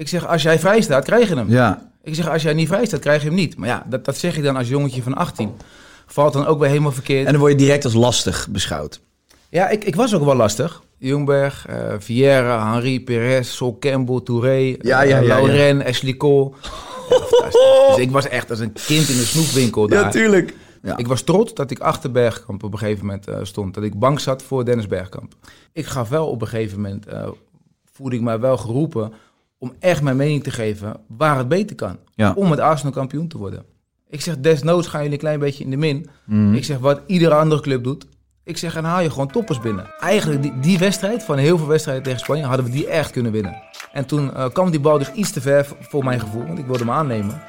Ik zeg, als jij vrij staat, krijg je hem. Ja. Ik zeg, als jij niet vrij staat, krijg je hem niet. Maar ja, dat, dat zeg je dan als jongetje van 18. Valt dan ook weer helemaal verkeerd. En dan word je direct als lastig beschouwd. Ja, ik, ik was ook wel lastig. Jungberg, eh Vieira, Henri, Perez, Sol Campbell, Touré, Ja, eh, ja, ja, ja. Lauren, Ashley Cole. Ja, fantastisch. dus ik was echt als een kind in de snoepwinkel daar. tuurlijk. Ja. Ik was trots dat ik achter Bergkamp op een gegeven moment eh, stond. Dat ik bank zat voor Dennis Bergkamp. Ik gaf wel op een gegeven moment, eh voelde ik mij wel geroepen om echt mijn mening te geven waar het beter kan. Ja. Om met Arsenal kampioen te worden. Ik zeg, desnoods gaan jullie een klein beetje in de min. Mhm. Ik zeg, wat iedere andere club doet. Ik zeg, en haal je gewoon toppers binnen. Eigenlijk die, die wedstrijd, van heel veel wedstrijden tegen Spanje, hadden we die echt kunnen winnen. En toen eh, kwam die bal dus iets te ver voor mijn gevoel, want ik wilde hem aannemen.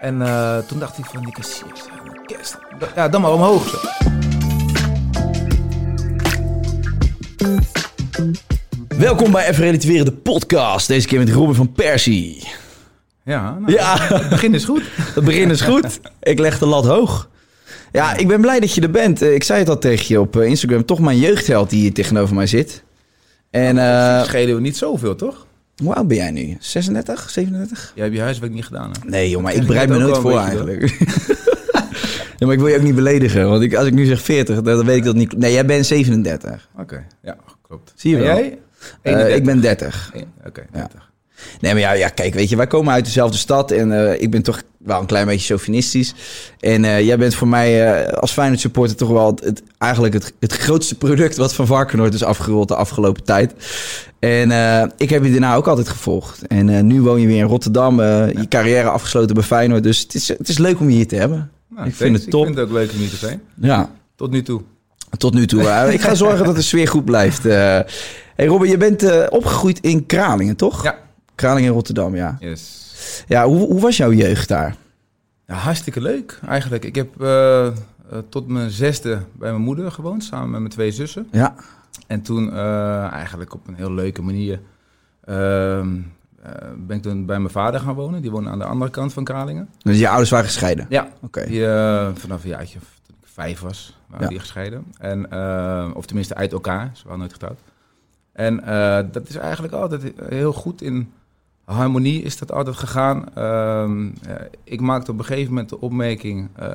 En eh, toen dacht ik van, die kassiers, ja, kerst. ja, dan maar omhoog. Zo. Welkom bij Even Relativeren, de podcast. Deze keer met Robin van Persie. Ja, nou, Ja, het begin is goed. het begin is goed. Ik leg de lat hoog. Ja, ik ben blij dat je er bent. Eh, Ik zei het al tegen je op eh, Instagram. Toch mijn jeugdheld die hier tegenover mij zit. En eh Schelen we niet zoveel, toch? hoe oud ben jij nu? 36, 37? Jij hebt je huiswerk niet gedaan, hè? Nee joh, maar ik bereid me nooit voor eigenlijk. ja, maar ik wil je ook niet beledigen. Want ik, als ik nu zeg 40, dan weet ik dat niet. Nee, jij bent 37. Oké, ja, klopt. Zie je En wel. jij? Eh, 31. ik ben 30. Eén- Oké, Ja. 30. Nee, maar ja, ja, kijk, weet je, wij komen uit dezelfde stad en eh, ik ben toch wel een klein beetje chauvinistisch. En eh, jij bent voor mij eh, als Feyenoord supporter toch wel het, het- eigenlijk het, het grootste product wat van Varkenoord is afgerold de afgelopen tijd. En eh, ik heb je daarna ook altijd gevolgd. En eh, nu woon je weer in Rotterdam, eh, je carrière afgesloten bij Feyenoord. Dus het is, het is leuk om je hier te hebben. Nou, Ik vind het top. Ik vind het ook leuk om hier te zijn. Ja, Tot nu toe. tot nu toe. Ik ga zorgen dat de sfeer goed blijft. Eh hey Robin, je bent eh, opgegroeid in Kralingen, toch? Ja. Kralingen in Rotterdam, ja. Yes. Ja, hoe, hoe was jouw jeugd daar? Ja, hartstikke leuk eigenlijk. Ik heb eh, eh, tot mijn zesde bij mijn moeder gewoond, samen met mijn twee zussen. Ja. En toen eigenlijk op een heel leuke manier ehm, eh, ben ik toen bij mijn vader gaan wonen. Die woonde aan de andere kant van Kralingen. Dus je ouders waren gescheiden? Ja, Oké. die, eh, vanaf een jaartje of toen ik vijf was, waren Ja. die gescheiden. En, of tenminste uit elkaar, ze waren nooit getrouwd. En eh, dat is eigenlijk altijd heel goed in harmonie is dat altijd gegaan. Ehm, eh, ik maakte op een gegeven moment de opmerking eh,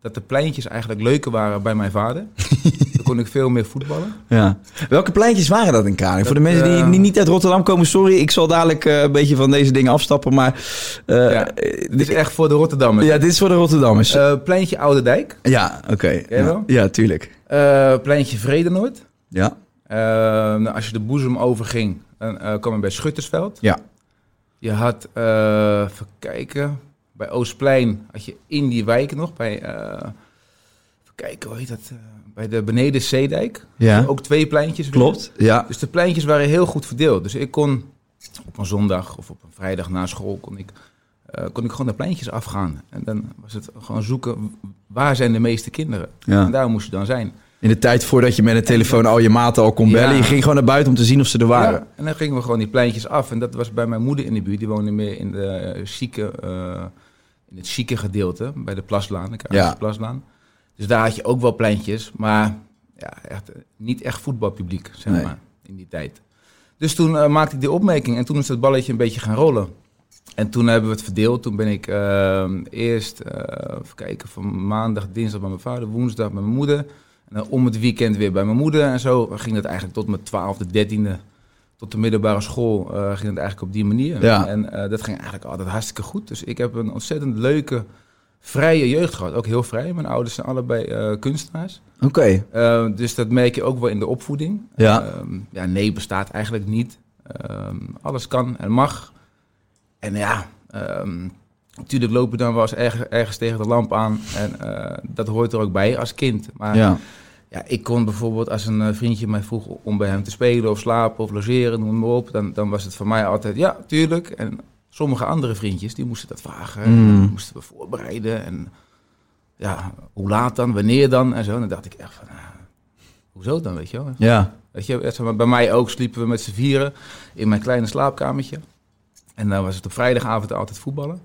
dat de pleintjes eigenlijk leuker waren bij mijn vader. Dan kon ik veel meer voetballen. Ja. Welke pleintjes waren dat in Kralingen? Voor de mensen die, niet uit Rotterdam komen, sorry, ik zal dadelijk een beetje van deze dingen afstappen, maar Ja, Dit is echt voor de Rotterdammers. ja, dit is voor de Rotterdammers. Pleintje Oude Dijk, ja, oké. Ja. ja, tuurlijk. Pleintje Vredenoord. Ja. Eh, nou, als je de boezem overging, dan eh, kwam je bij Schuttersveld. Ja. Je had, eh even kijken, bij Oostplein had je in die wijk nog, bij, eh, even kijken, hoe heet dat, bij de Beneden Zeedijk. Ja. Ook twee pleintjes. weer. Klopt. Ja. Dus de pleintjes waren heel goed verdeeld. Dus ik kon op een zondag of op een vrijdag na school, kon ik, kon ik gewoon de pleintjes afgaan. En dan was het gewoon zoeken, waar zijn de meeste kinderen? ja. En daar moest je dan zijn. In de tijd voordat je met een telefoon al je maten al kon Ja. bellen, je ging gewoon naar buiten om te zien of ze er waren. Ja, en dan gingen we gewoon die pleintjes af. En dat was bij mijn moeder in de buurt. Die woonde meer in, de, eh, chique, eh, in het chique gedeelte, bij de Plaslaan, de Ja. Plaslaan. Dus daar had je ook wel pleintjes, maar ja, echt, eh, niet echt voetbalpubliek, zeg Nee. maar, in die tijd. Dus toen maakte ik die opmerking en toen is dat balletje een beetje gaan rollen. En toen hebben we het verdeeld. Toen ben ik eh, eerst, even kijken, van maandag, dinsdag bij mijn vader, woensdag bij mijn moeder. En dan om het weekend weer bij mijn moeder. En zo ging het eigenlijk tot mijn twaalfde, dertiende, tot de middelbare school, eh, ging het eigenlijk op die manier. Ja. En eh, dat ging eigenlijk altijd hartstikke goed. Dus ik heb een ontzettend leuke, vrije jeugd gehad. Ook heel vrij. Mijn ouders zijn allebei eh, kunstenaars. Oké. Eh, dus dat merk je ook wel in de opvoeding. Ja. Ehm, ja, nee bestaat eigenlijk niet. Ehm, alles kan en mag. En ja, ehm, natuurlijk loop je dan wel eens ergens, ergens tegen de lamp aan. En eh, dat hoort er ook bij als kind. Maar ja. Ja. ik kon bijvoorbeeld als een eh, vriendje mij vroeg om bij hem te spelen of slapen of logeren, noem maar op. Dan, dan was het voor mij altijd, ja, tuurlijk. En sommige andere vriendjes, die moesten dat vragen. En Mm. moesten we voorbereiden. En ja, hoe laat dan, wanneer dan en zo. En dan dacht ik echt van, ah, hoezo dan, weet je wel. Ja. Weet je, bij mij ook sliepen we met z'n vieren in mijn kleine slaapkamertje. En dan was het op vrijdagavond altijd voetballen.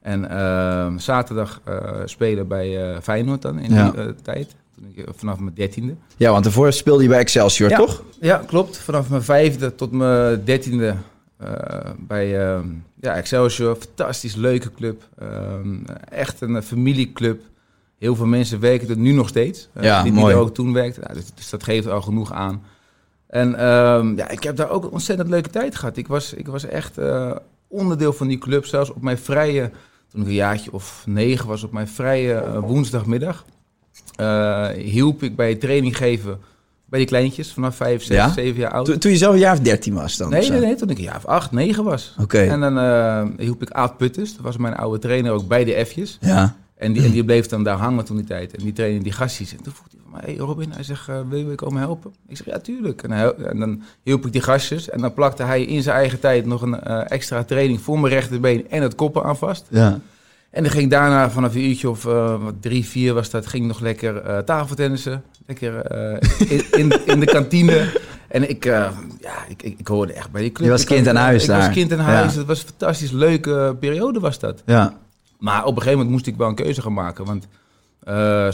En ehm, zaterdag eh, spelen bij eh, Feyenoord dan in Ja. die tijd. Eh, vanaf mijn dertiende. Ja, want daarvoor speelde je bij Excelsior, Ja. toch? Ja, klopt. Vanaf mijn vijfde tot mijn dertiende bij uh, ja, Excelsior. Fantastisch leuke club. Ehm, echt een familieclub. Heel veel mensen werken er nu nog steeds. ja, die, mooi. die ook toen werkte. Nou, dus, dus, dat geeft al genoeg aan. En ehm, ja, ik heb daar ook een ontzettend leuke tijd gehad. Ik was, ik was echt onderdeel van die club. Zelfs op mijn vrije, toen ik een jaartje of negen was, op mijn vrije woensdagmiddag. Hielp ik bij training geven bij die kleintjes vanaf 5, 6, Ja? 7 jaar oud. Toen, toen je zelf een jaar of 13 was dan? Nee, nee, nee, toen ik een jaar of 8, 9 was. Oké. En dan eh hielp ik Aad Putters, dat was mijn oude trainer ook bij de F'jes. Ja. En die, en die bleef dan daar hangen toen die tijd. En die trainde die gastjes. En toen vroeg hij van mij, hey Robin, hij zegt, eh, wil je komen helpen? Ik zeg, ja, tuurlijk. En, hij, en dan hielp ik die gastjes. En dan plakte hij in zijn eigen tijd nog een eh, extra training voor mijn rechterbeen en het koppen aan vast. Ja. En dan ging ik daarna vanaf een uurtje of eh, drie, vier was dat, ging nog lekker eh tafeltennissen. Lekker eh, in, in, in de kantine. En ik, ja, ik, ik, ik hoorde echt bij die club. Je was kind aan huis ik daar. was kind aan huis. Ja. Het was een fantastisch leuke periode was dat. Ja. Maar op een gegeven moment moest ik wel een keuze gaan maken. Want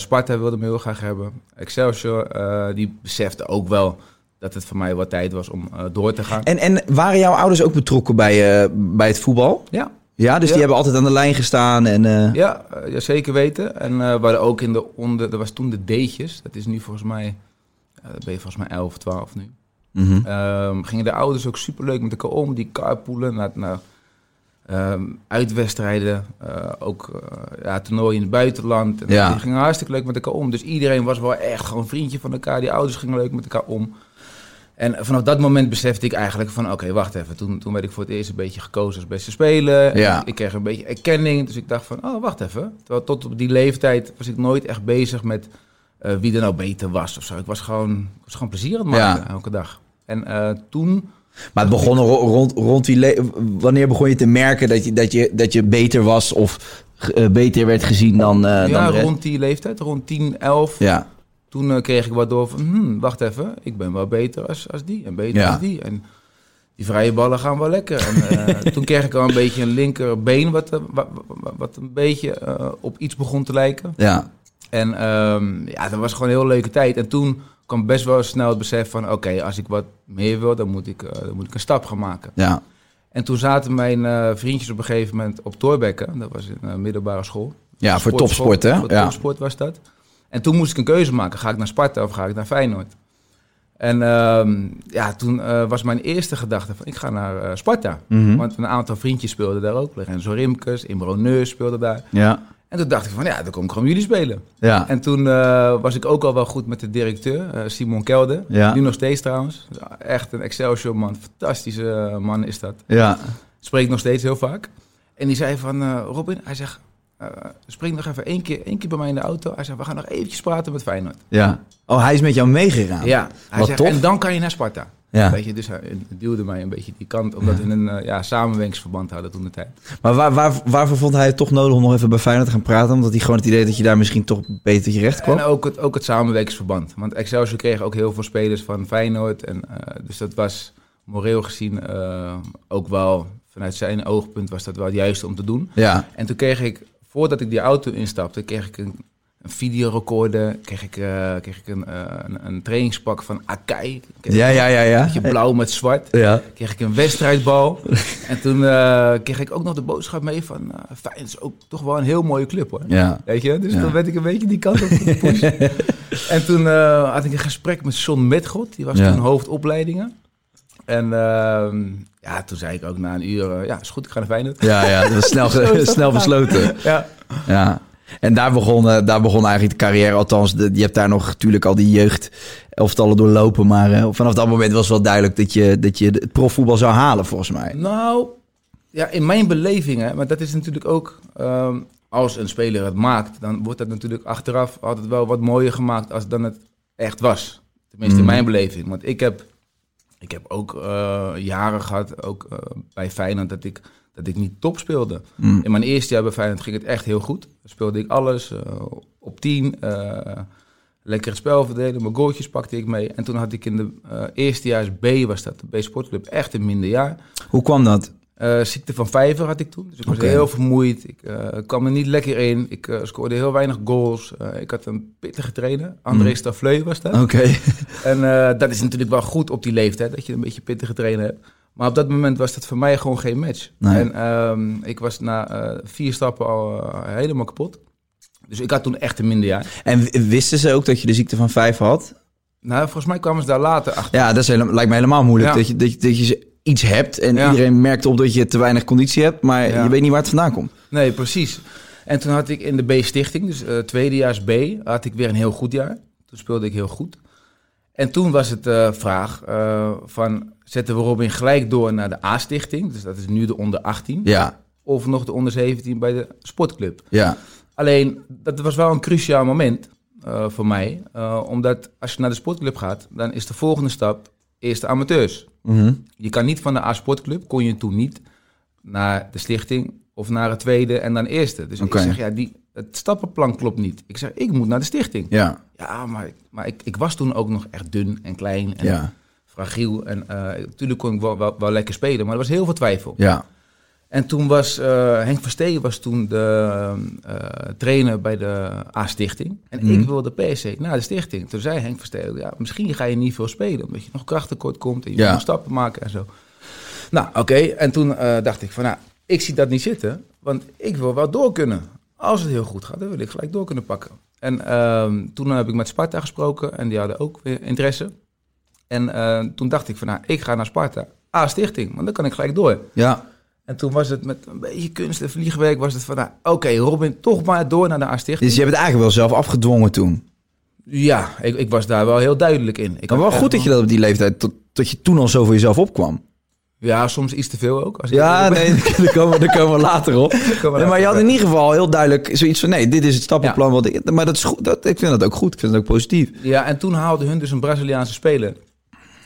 Sparta wilde me heel graag hebben. Excelsior, die besefte ook wel dat het voor mij wat tijd was om door te gaan. En, en waren jouw ouders ook betrokken bij, bij het voetbal? Ja, Ja, dus Ja. die hebben altijd aan de lijn gestaan en... eh, ja, eh, ja, zeker weten. En eh, we hadden ook in de onder... Er was toen de D'tjes. Dat is nu volgens mij... ben je volgens mij 11, 12 nu. mhm. Ehm, gingen de ouders ook superleuk met elkaar om. Die carpoolen naar, naar ehm, uitwedstrijden. eh, ook eh, ja, toernooien in het buitenland. En Ja. Die gingen hartstikke leuk met elkaar om. Dus iedereen was wel echt gewoon vriendje van elkaar. Die ouders gingen leuk met elkaar om. En vanaf dat moment besefte ik eigenlijk van... Oké, wacht even. Toen, toen werd ik voor het eerst een beetje gekozen als beste speler. Ja. Ik, kreeg een beetje erkenning. Dus ik dacht van, oh, wacht even. Terwijl tot op die leeftijd was ik nooit echt bezig met... eh, wie er nou beter was of zo. Ik was gewoon, ik was gewoon plezier aan het maken Ja. elke dag. En eh, toen... Maar het begon ro- rond, rond die... Wanneer begon je te merken dat je, dat je, dat je beter was of eh, beter werd gezien dan, eh dan ja, rond die leeftijd, rond 10, 11. Ja, Toen eh, kreeg ik wat door van, hmm, wacht even, ik ben wel beter als, als die en beter Ja. als die. En die vrije ballen gaan wel lekker. En eh, toen kreeg ik al een beetje een linkerbeen wat, eh, wat, wat, een beetje op iets begon te lijken. ja, En ehm, ja, dat was gewoon een heel leuke tijd. En toen kwam best wel snel het besef van, oké, als ik wat meer wil, dan moet ik, dan moet ik een stap gaan maken. ja. En toen zaten mijn vriendjes op een gegeven moment op Toorbekken. Dat was in middelbare school. Ja, voor topsport, hè? Voor Ja. topsport was dat. En toen moest ik een keuze maken. Ga ik naar Sparta of ga ik naar Feyenoord? En ehm, ja, toen eh, was mijn eerste gedachte van ik ga naar eh, Sparta. Mhm. Want een aantal vriendjes speelden daar ook. Lorenzo Rimkes, Imro Neus speelde daar. Ja, En toen dacht ik van ja, dan kom ik gewoon jullie spelen. ja. En toen eh, was ik ook al wel goed met de directeur, Simon Kelder. Ja. Nu nog steeds trouwens. Echt een Excelsior man. Fantastische man is dat. ja. Spreekt nog steeds heel vaak. En die zei van, Robin, hij zegt, eh, spring nog even één keer, één keer bij mij in de auto. Hij zegt, we gaan nog eventjes praten met Feyenoord. ja. Oh, hij is met jou meegegaan? Ja, hij Wat zegt, tof. en dan kan je naar Sparta. Ja. Weet je, dus hij duwde mij een beetje die kant, omdat we een eh, ja, samenwerkingsverband hadden toen de tijd. Maar waar, waar, waarvoor vond hij het toch nodig om nog even bij Feyenoord te gaan praten? Omdat hij gewoon het idee dat je daar misschien toch beter tot je recht kwam? En ook het, ook het samenwerkingsverband. Want Excelsior kreeg ook heel veel spelers van Feyenoord. En, eh, dus dat was moreel gezien ook wel, vanuit zijn oogpunt was dat wel het juiste om te doen. Ja, En toen kreeg ik, voordat ik die auto instapte, kreeg ik een, een videorecorder, kreeg ik, eh, kreeg ik een, eh, een, een trainingspak van Akai. Ja, ja, ja. ja. Beetje blauw met zwart. Ja, Kreeg ik een wedstrijdbal. en toen eh, kreeg ik ook nog de boodschap mee van, uh, Feyenoord is ook toch wel een heel mooie club hoor. ja. Weet je, dus Ja. toen werd ik een beetje die kant op gepusht. en toen had ik een gesprek met John Metgod, die was Ja. toen hoofdopleidingen. En ehm, ja, toen zei ik ook na een uur, eh, ja, is goed, ik ga naar Feyenoord. Ja, ja, dat was snel, snel besloten. Ja, Ja. En daar begon, eh, daar begon eigenlijk de carrière. Althans, de, je hebt daar nog natuurlijk al die jeugd elftallen doorlopen. Maar eh, vanaf dat moment was wel duidelijk dat je, dat je het profvoetbal zou halen, volgens mij. Nou, ja, in mijn beleving, hè, maar dat is natuurlijk ook... ehm, als een speler het maakt, dan wordt dat natuurlijk achteraf altijd wel wat mooier gemaakt als dan het echt was. Tenminste, Mm. in mijn beleving. Want ik heb, ik heb ook eh, jaren gehad, ook eh, bij Feyenoord, dat ik, dat ik niet top speelde. Mm. In mijn eerste jaar bij Feyenoord ging het echt heel goed. Dan speelde ik alles eh, op 10. eh lekker het spel verdelen. Mijn goaltjes pakte ik mee. En toen had ik in de eh eerstejaars B, was dat, de B-sportclub, echt een minder jaar. Hoe kwam dat? Eh, ziekte van vijver had ik toen. Dus ik was heel vermoeid. Ik eh, kwam er niet lekker in. Ik eh, scoorde heel weinig goals. Ik had een pittige trainer. André Mm. Stafleu was dat. Oké. En dat is natuurlijk wel goed op die leeftijd. Dat je een beetje pittige trainer hebt. Maar op dat moment was dat voor mij gewoon geen match. Nee. En ehm, ik was na vier stappen al helemaal kapot. Dus ik had toen echt een minder jaar. En wisten ze ook dat je de ziekte van vijf had? Nou, volgens mij kwamen ze daar later achter. Ja, dat is lijkt me helemaal moeilijk. Ja. Dat, je, dat, je, dat je iets hebt en Ja. iedereen merkt op dat je te weinig conditie hebt, maar Ja. je weet niet waar het vandaan komt. Nee, precies. En toen had ik in de B-stichting, dus eh tweedejaars B, had ik weer een heel goed jaar. Toen speelde ik heel goed. En toen was het de vraag eh, van, zetten we Robin gelijk door naar de A-stichting? Dus dat is nu de onder 18. Ja, Of nog de onder 17 bij de sportclub. ja, Alleen, dat was wel een cruciaal moment voor mij. omdat als je naar de sportclub gaat, dan is de volgende stap eerst de amateurs. Mhm. Je kan niet van de A-sportclub, kon je toen niet, naar de stichting of naar het tweede en dan eerste. Dus ik zeg, ja, die, het stappenplan klopt niet. Ik zeg, ik moet naar de stichting. ja, Ja, maar, maar ik, ik was toen ook nog echt dun en klein en ja, fragiel. En eh, natuurlijk kon ik wel, wel, wel lekker spelen, maar er was heel veel twijfel. ja. En toen was eh, Henk Versteen was toen de eh, trainer bij de A-stichting. En Mhm. ik wilde per se naar de stichting. Toen zei Henk Versteen, ja, misschien ga je niet veel spelen. Omdat je nog krachttekort komt en je Ja. moet stappen maken en zo. Nou, oké. En toen eh, dacht ik van, nou, ik zie dat niet zitten. Want ik wil wel door kunnen. Als het heel goed gaat, dan wil ik gelijk door kunnen pakken. En ehm, toen heb ik met Sparta gesproken. En die hadden ook weer interesse. En toen dacht ik van, nou, ik ga naar Sparta. A-stichting, want dan kan ik gelijk door. ja. En toen was het met een beetje kunst en vliegwerk was het van, nou, oké, Robin, toch maar door naar de A-stichting. Dus je hebt het eigenlijk wel zelf afgedwongen toen. Ja, ik, ik was daar wel heel duidelijk in. Ik Maar wel goed dat je dat op die leeftijd, tot, dat je toen al zo voor jezelf opkwam. Ja, soms iets te veel ook. Als ik Ja, nee, daar komen, daar komen we later op. Komen we Nee, maar je had in ieder geval heel duidelijk zoiets van... nee, dit is het stappenplan. Wat ik, maar dat is goed, dat, ik vind dat ook goed. Ik vind het ook positief. Ja, en toen haalde hun dus een Braziliaanse speler.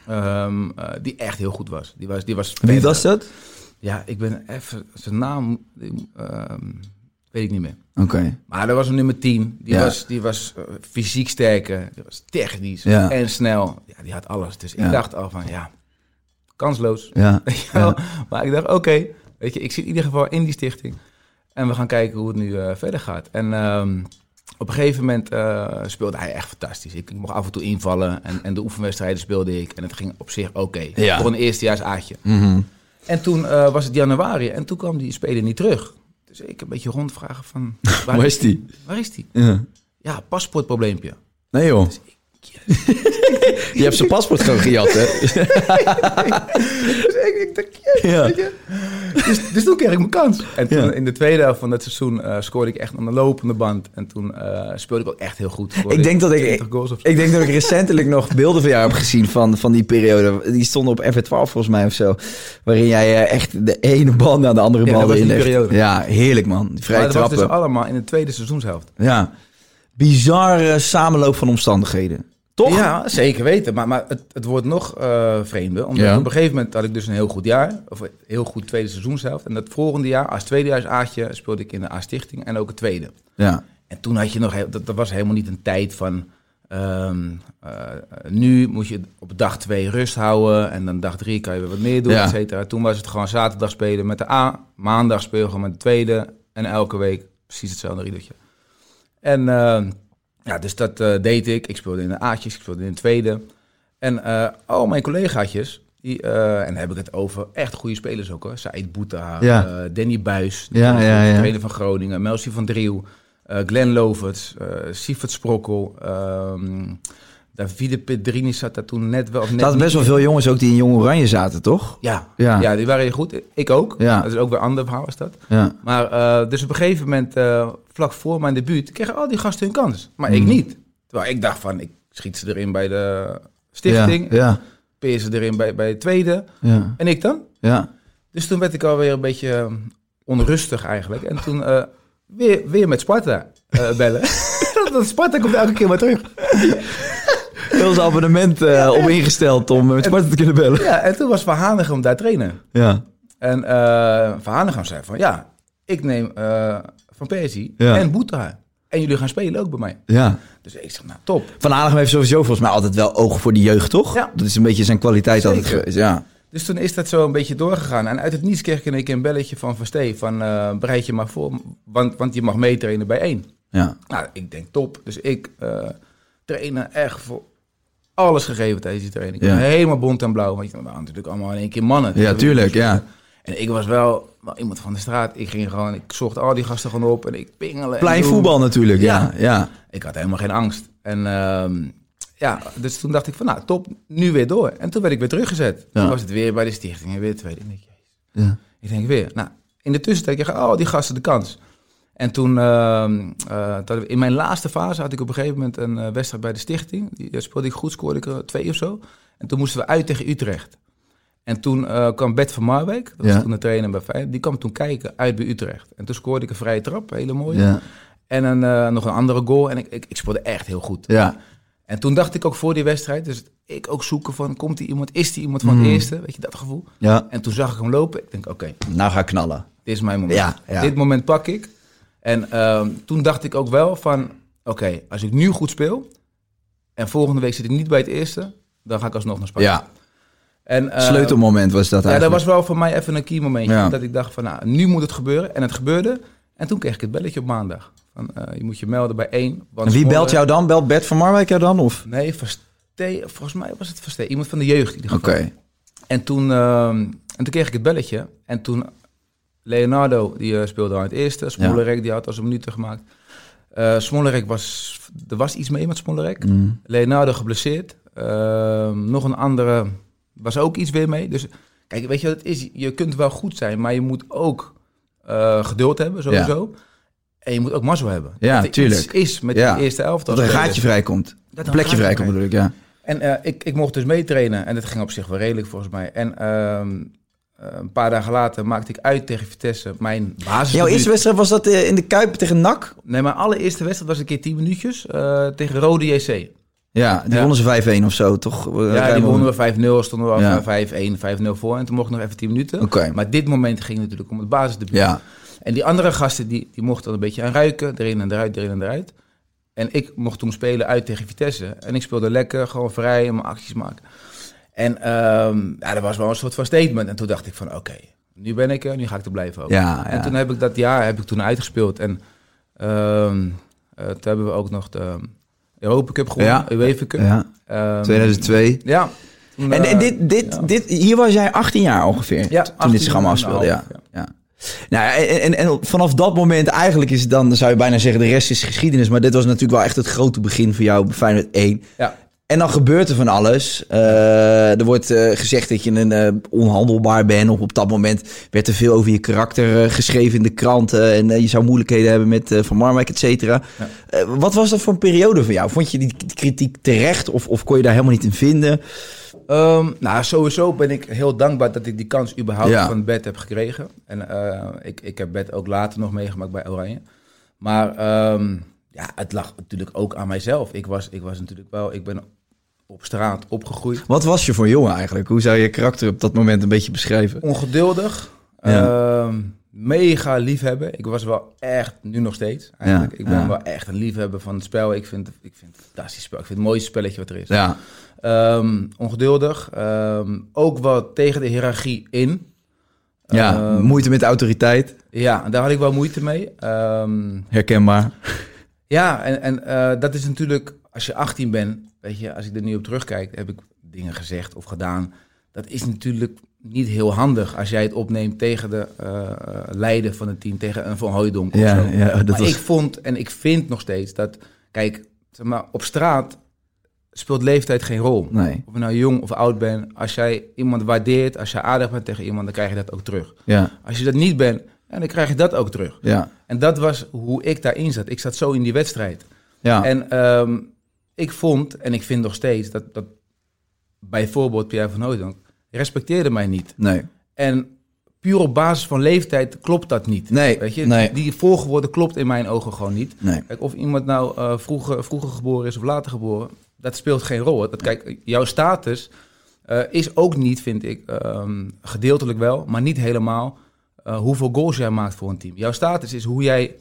ehm, eh, die echt heel goed was. Die was, die was Wie was dat? Ja, ik ben even zijn naam ehm, weet ik niet meer. Oké. Maar er was een nummer 10. Die Ja. was, die was eh, fysiek sterker. Die was technisch Ja. en snel. Ja, die had alles. Dus ik dacht al van ja, kansloos. Ja. Maar ik dacht, oké, weet je, ik zit in ieder geval in die stichting. En we gaan kijken hoe het nu eh, verder gaat. En ehm, op een gegeven moment eh, speelde hij echt fantastisch. Ik, ik mocht af en toe invallen en, en de oefenwedstrijden speelde ik. En het ging op zich oké. Ja. Voor een eerstejaars aatje. Mhm. En toen eh, was het januari en toen kwam die speler niet terug. Dus ik een beetje rondvragen van, waar, Waar is die? waar is die? Ja. Ja, paspoortprobleempje. Nee joh. Je hebt zijn paspoort gewoon gejat, hè? Dus ik, ik dacht, yes, Ja. weet je. Dus, dus toen kreeg ik mijn kans. En toen Ja. in de tweede helft van dat seizoen eh, scoorde ik echt aan de lopende band. En toen eh, speelde ik ook echt heel goed. Ik denk dat ik- 20 goals of zo. Ik denk dat ik recentelijk nog beelden van jou heb gezien van, van die periode. Die stonden op F12 volgens mij of zo. Waarin jij eh, echt de ene bal naar de andere Ja, bal periode. Ja, heerlijk man. Die vrije maar dat was dus allemaal in de tweede seizoenshelft. Ja. Bizarre samenloop van omstandigheden. Toch? Ja, zeker weten. Maar, maar het, het wordt nog eh vreemder. Omdat Ja. op een gegeven moment had ik dus een heel goed jaar. Of een heel goed tweede seizoenshelft. En dat volgende jaar, als tweedejaars aatje, speelde ik in de A-stichting. En ook het tweede. Ja. En toen had je nog, dat, dat was helemaal niet een tijd van. ehm, eh, nu moet je op dag twee rust houden. En dan dag drie kan je weer wat meer doen, Ja. et cetera. Toen was het gewoon zaterdag spelen met de A. Maandag speel gewoon met de tweede. En elke week precies hetzelfde riedeltje. En eh, ja, dus dat eh, deed ik. Ik speelde in de A'tjes, ik speelde in de tweede. En eh, al mijn collegaatjes, die, eh, en dan heb ik het over echt goede spelers ook hoor. Said Boeta, Ja. Danny Buis, Ja, de ja, trainer van Groningen, Melcy van Driel, eh Glenn Loverts, eh Sievert Sprokkel, ehm Davide Pedrini zat daar toen net wel. Net Er zaten best wel veel jongens ook die in Jong Oranje zaten, toch? Ja, Ja. ja. die waren heel goed. Ik ook. Ja. Dat is ook weer ander verhaal is dat. Ja. Maar eh, dus op een gegeven moment, eh, vlak voor mijn debuut, kregen al die gasten hun kans. Maar ik Mhm. niet. Terwijl ik dacht van, ik schiet ze erin bij de stichting, Ja. Ja. peer ze erin bij, bij het tweede. Ja. En ik dan? ja. Dus toen werd ik alweer een beetje eh, onrustig eigenlijk. En toen weer, weer met Sparta bellen. dat Sparta komt elke keer maar terug. Heel zijn abonnement eh, op ingesteld om met Sparta te kunnen bellen. Ja, en toen was Van Hanegem daar trainen. Ja. En eh Van Hanegem zei van, ja, ik neem eh, Van Persie Ja. en Boeta. En jullie gaan spelen ook bij mij. Ja. Dus ik zeg, nou top. Van Hanegem heeft sowieso volgens mij altijd wel oog voor de jeugd, toch? Ja. Dat is een beetje zijn kwaliteit altijd geweest. Ja. Dus toen is dat zo een beetje doorgegaan. En uit het niets kreeg ik een belletje van Van Stee van eh, bereid je maar voor, want, want je mag meetrainen bij één. Ja. Nou, ik denk top. Dus ik eh trainen echt voor alles gegeven tijdens die training. Ja. helemaal bont en blauw. Want je, waren natuurlijk allemaal in één keer mannen. Ja, tuurlijk, ja. En ik was wel, wel iemand van de straat. Ik ging gewoon, ik zocht al die gasten gewoon op en ik pingelen. en Plein voetbal natuurlijk, ja. Ja. ja. Ik had helemaal geen angst. En ehm, ja, dus toen dacht ik van, nou top, nu weer door. En toen werd ik weer teruggezet. Ja. Toen was het weer bij de stichting en weer tweede. Ik ja. Ik denk weer. Nou, in de tussentijd kregen al die gasten de kans. En toen, ehm, eh, in mijn laatste fase had ik op een gegeven moment een eh, wedstrijd bij de stichting. Die daar speelde ik goed, scoorde ik twee of zo. En toen moesten we uit tegen Utrecht. En toen eh, kwam Bert van Marwijk, dat was Ja. toen de trainer bij Feyenoord, die kwam toen kijken uit bij Utrecht. En toen scoorde ik een vrije trap, hele mooie. Ja. En een, nog een andere goal. En ik, ik, ik speelde echt heel goed. ja. En toen dacht ik ook voor die wedstrijd, dus ik ook zoeken van, komt die iemand, is die iemand van het eerste? Weet je, dat gevoel. ja. En toen zag ik hem lopen. Ik denk, oké, Nou ga ik knallen. dit is mijn moment. Ja, ja. Dit moment pak ik. En ehm, toen dacht ik ook wel van, oké, als ik nu goed speel en volgende week zit ik niet bij het eerste, dan ga ik alsnog naar Spanje. Ja, En, eh, sleutelmoment was dat Ja, dat eigenlijk. was wel voor mij even een key momentje. Ja. Dat ik dacht van, nou, nu moet het gebeuren. En het gebeurde. En toen kreeg ik het belletje op maandag. Van, eh, je moet je melden bij één. want En wie belt jou dan? Belt Bert van Marwijk jou dan? Of? Nee, Verstee, volgens mij was het Verstee. Iemand van de jeugd Oké. En toen, ehm, en toen kreeg ik het belletje. En toen Leonardo, die eh, speelde aan het eerste. Smollerek, die had als een minuten gemaakt. Smollerek was... Er was iets mee met Smollerek. Mm. Leonardo geblesseerd. Ehm, nog een andere was ook iets weer mee. Dus kijk, weet je wat het is? Je kunt wel goed zijn, maar je moet ook eh, geduld hebben, sowieso. En je moet ook mazzel hebben. Ja, dat er tuurlijk. iets is met Ja. die eerste elftal. Dat er een gaatje vrijkomt. Dat Een plekje vrijkomt ik, ja. En ik, ik mocht dus meetrainen en dat ging op zich wel redelijk volgens mij. En ehm, eh, een paar dagen later maakte ik uit tegen Vitesse mijn basis. Jouw eerste wedstrijd was dat eh, in de Kuip tegen NAC? Nee, mijn allereerste wedstrijd was een keer 10 minuutjes eh, tegen Rode JC. Ja, die Ja. wonnen ze 5-1 of zo, toch? Eh, ja, die wonnen we 5-0, stonden we al Ja. 5-1, 5-0 voor. En toen mocht ik nog even 10 minuten. Oké. Maar dit moment ging natuurlijk om het basisdebuut. Ja, En die andere gasten, die, die mochten dan een beetje aan ruiken. Erin en eruit, erin en eruit. En ik mocht toen spelen uit tegen Vitesse. En ik speelde lekker, gewoon vrij en mijn acties maken. En ehm, ja, dat was wel een soort van statement. En toen dacht ik van, oké, nu ben ik er, nu ga ik er blijven ook. ja, En ja. toen heb ik dat jaar heb ik toen uitgespeeld. En ehm, eh, toen hebben we ook nog de Europa Cup gewonnen, Ja. UEFA Cup. ja. Ehm, 2002. Ja. Toen, En, eh, en dit, dit, dit, hier was jij 18 jaar ongeveer, Ja, toen dit zich 18 allemaal en afspeelde. Ja. Ja. Nou, en, en, en vanaf dat moment, eigenlijk is het dan zou je bijna zeggen, de rest is geschiedenis. Maar dit was natuurlijk wel echt het grote begin voor jou bij Feyenoord 1. Ja. En dan gebeurt er van alles. Eh, er wordt eh, gezegd dat je een eh, onhandelbaar bent. Of op dat moment werd er veel over je karakter geschreven in de kranten. En je zou moeilijkheden hebben met Van Marwijk, et cetera. Ja. Wat was dat voor een periode voor jou? Vond je die, kritiek terecht? Of, of kon je daar helemaal niet in vinden? Ehm, nou, sowieso ben ik heel dankbaar dat ik die kans überhaupt Ja. van Bert heb gekregen. En ik, ik heb Bert ook later nog meegemaakt bij Oranje. Maar ehm, ja, het lag natuurlijk ook aan mijzelf. Ik was, ik was natuurlijk wel, ik ben op straat opgegroeid. Wat was je voor jongen eigenlijk? Hoe zou je karakter op dat moment een beetje beschrijven? Ongeduldig. Ja. ehm, mega liefhebben. Ik was wel echt, nu nog steeds eigenlijk. Ja, ik ben ja. wel echt een liefhebber van het spel. Ik vind, ik vind het fantastisch spel. Ik vind het mooiste spelletje wat er is. Ja, Ehm, ongeduldig. Ehm, ook wel tegen de hiërarchie in. ja moeite met autoriteit. Ja, daar had ik wel moeite mee. Herkenbaar. ja, en, en eh, dat is natuurlijk, als je 18 bent, weet je, als ik er nu op terugkijk, heb ik dingen gezegd of gedaan. Dat is natuurlijk niet heel handig als jij het opneemt tegen de eh, leider van het team, tegen een Van Hooijdonk of Ja, zo. ja, dat maar was... ik vond en ik vind nog steeds dat, kijk, zeg maar, op straat speelt leeftijd geen rol. Nee, Of je nou jong of oud bent, als jij iemand waardeert, als je aardig bent tegen iemand, dan krijg je dat ook terug. ja, Als je dat niet bent, dan krijg je dat ook terug. ja, En dat was hoe ik daarin zat. Ik zat zo in die wedstrijd. ja. En ehm, ik vond, en ik vind nog steeds, dat, dat bijvoorbeeld Pierre van Hooydonk respecteerde mij niet. nee, En puur op basis van leeftijd klopt dat niet. Nee, Weet je? nee. Die volgorde klopt in mijn ogen gewoon niet. nee. Kijk, of iemand nou eh, vroeger, vroeger geboren is of later geboren, dat speelt geen rol. Dat, kijk, jouw status eh, is ook niet, vind ik, ehm, gedeeltelijk wel, maar niet helemaal eh, hoeveel goals jij maakt voor een team. Jouw status is hoe jij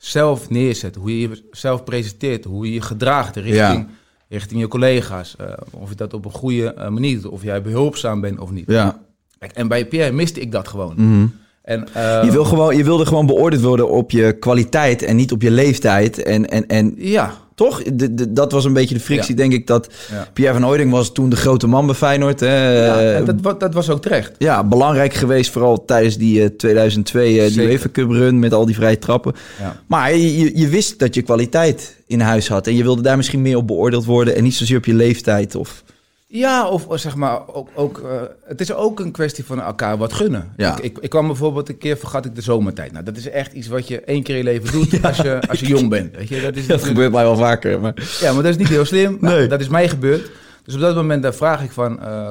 jouzelf neerzet, hoe je jezelf presenteert, hoe je je gedraagt richting, richting je collega's. eh, of je dat op een goede eh, manier doet, of jij behulpzaam bent of niet. Ja. Kijk, en bij Pierre miste ik dat gewoon. Mhm. En, uh, je, wil gewoon, je wilde gewoon beoordeeld worden op je kwaliteit en niet op je leeftijd. En, en, en ja. toch? De, de, dat was een beetje de frictie, Ja. denk ik. Dat Ja. Pierre van Hooydonk was toen de grote man bij Feyenoord. Hè? ja, Eh, en dat, dat was ook terecht. ja, belangrijk geweest, vooral tijdens die eh, 2002 eh, die Zeker. UEFA Cup run met al die vrije trappen. Ja. Maar je, je, je wist dat je kwaliteit in huis had. En je wilde daar misschien meer op beoordeeld worden. En niet zozeer op je leeftijd. Of... Ja, of zeg maar, ook, ook, eh, het is ook een kwestie van elkaar wat gunnen. Ja. Ik, ik, ik kwam bijvoorbeeld een keer, vergat ik de zomertijd. Nou, dat is echt iets wat je één keer in je leven doet als, je, als je jong bent. Weet je? Dat is Dat gebeurt mij wel vaker. Maar... Ja, maar dat is niet heel slim. Nou, Nee. Dat is mij gebeurd. Dus op dat moment daar vraag ik van... eh,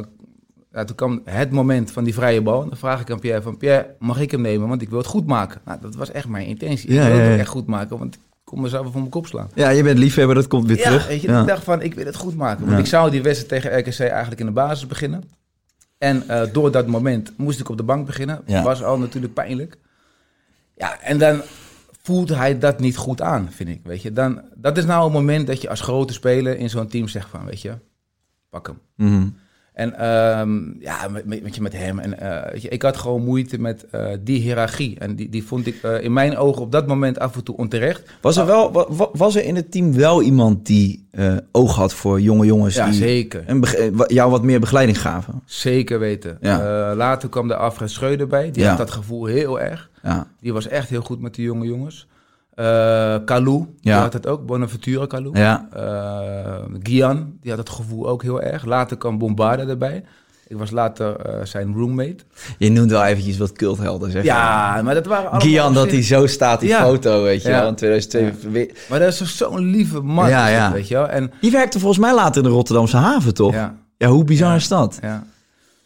ja, toen kwam het moment van die vrije bal. Dan vraag ik aan Pierre van... Pierre, mag ik hem nemen? Want ik wil het goed maken. Nou, dat was echt mijn intentie. Ja, ik wil het echt goed maken. Want kon mezelf voor mijn kop slaan. Ja, je bent liefhebber, dat komt weer Ja, terug. weet je, Ja. ik dacht van, ik wil het goed maken. Want Ja. ik zou die wedstrijd tegen RKC eigenlijk in de basis beginnen. En eh, door dat moment moest ik op de bank beginnen. Was al natuurlijk pijnlijk. Ja, en dan voelt hij dat niet goed aan, vind ik. Weet je, dan, dat is nou een moment dat je als grote speler in zo'n team zegt van, weet je, pak hem. Mhm. En ehm, ja, met, met, met je, met hem. En, eh, je, ik had gewoon moeite met eh, die hiërarchie. En die, die vond ik eh, in mijn ogen op dat moment af en toe onterecht. Was, er wel, wa- wa- was er in het team wel iemand die oog had voor jonge jongens? Ja, die zeker. En jou wat meer begeleiding gaven? Zeker weten. Ja. Later kwam de Alfred Schreuder bij. Die Ja. had dat gevoel heel erg. Ja. Die was echt heel goed met die jonge jongens. Eh Kalou, die Ja. had het ook. Bonaventure Kalou. Ja. Eh, Gian, die had het gevoel ook heel erg. Later kwam Bombarda erbij. Ik was later eh, zijn roommate. Je noemt wel eventjes wat culthelden, zeg Ja, maar dat waren allemaal... Gian, dat hij zo staat, die Ja. foto, weet je Ja. wel, in 2002. We- Maar dat is zo- zo'n lieve man, Ja, ja. weet je wel. En, Die werkte volgens mij later in de Rotterdamse haven, toch? Ja, ja, hoe bizar Ja. is dat? ja.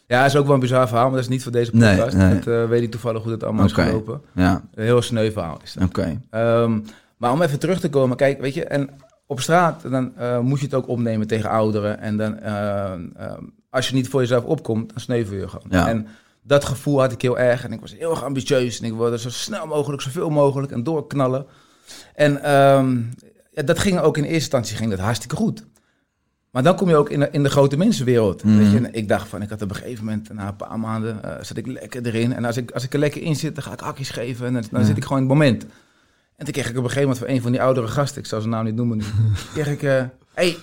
Ja, is ook wel een bizar verhaal, maar dat is niet voor deze podcast. nee. Dat eh, weet ik toevallig hoe dat allemaal Oké. is gelopen. Ja, Een heel sneu verhaal is dat. oké. Ehm, maar om even terug te komen, kijk, weet je, en op straat dan eh, moet je het ook opnemen tegen ouderen. En dan, eh, als je niet voor jezelf opkomt, dan sneuvel je gewoon. Ja. En dat gevoel had ik heel erg. En ik was heel erg ambitieus. En ik wilde zo snel mogelijk, zoveel mogelijk en doorknallen. En ehm, ja, dat ging ook in eerste instantie ging dat hartstikke goed. Maar dan kom je ook in de, in de grote mensenwereld. Mhm. Weet je? En ik dacht van, ik had op een gegeven moment, na een paar maanden, eh, zat ik lekker erin. En als ik, als ik er lekker in zit, dan ga ik hakjes geven. En dan, dan Ja. zit ik gewoon in het moment. En toen kreeg ik op een gegeven moment van een van die oudere gasten, ik zal zijn naam niet noemen nu, kreeg ik, hé, hey,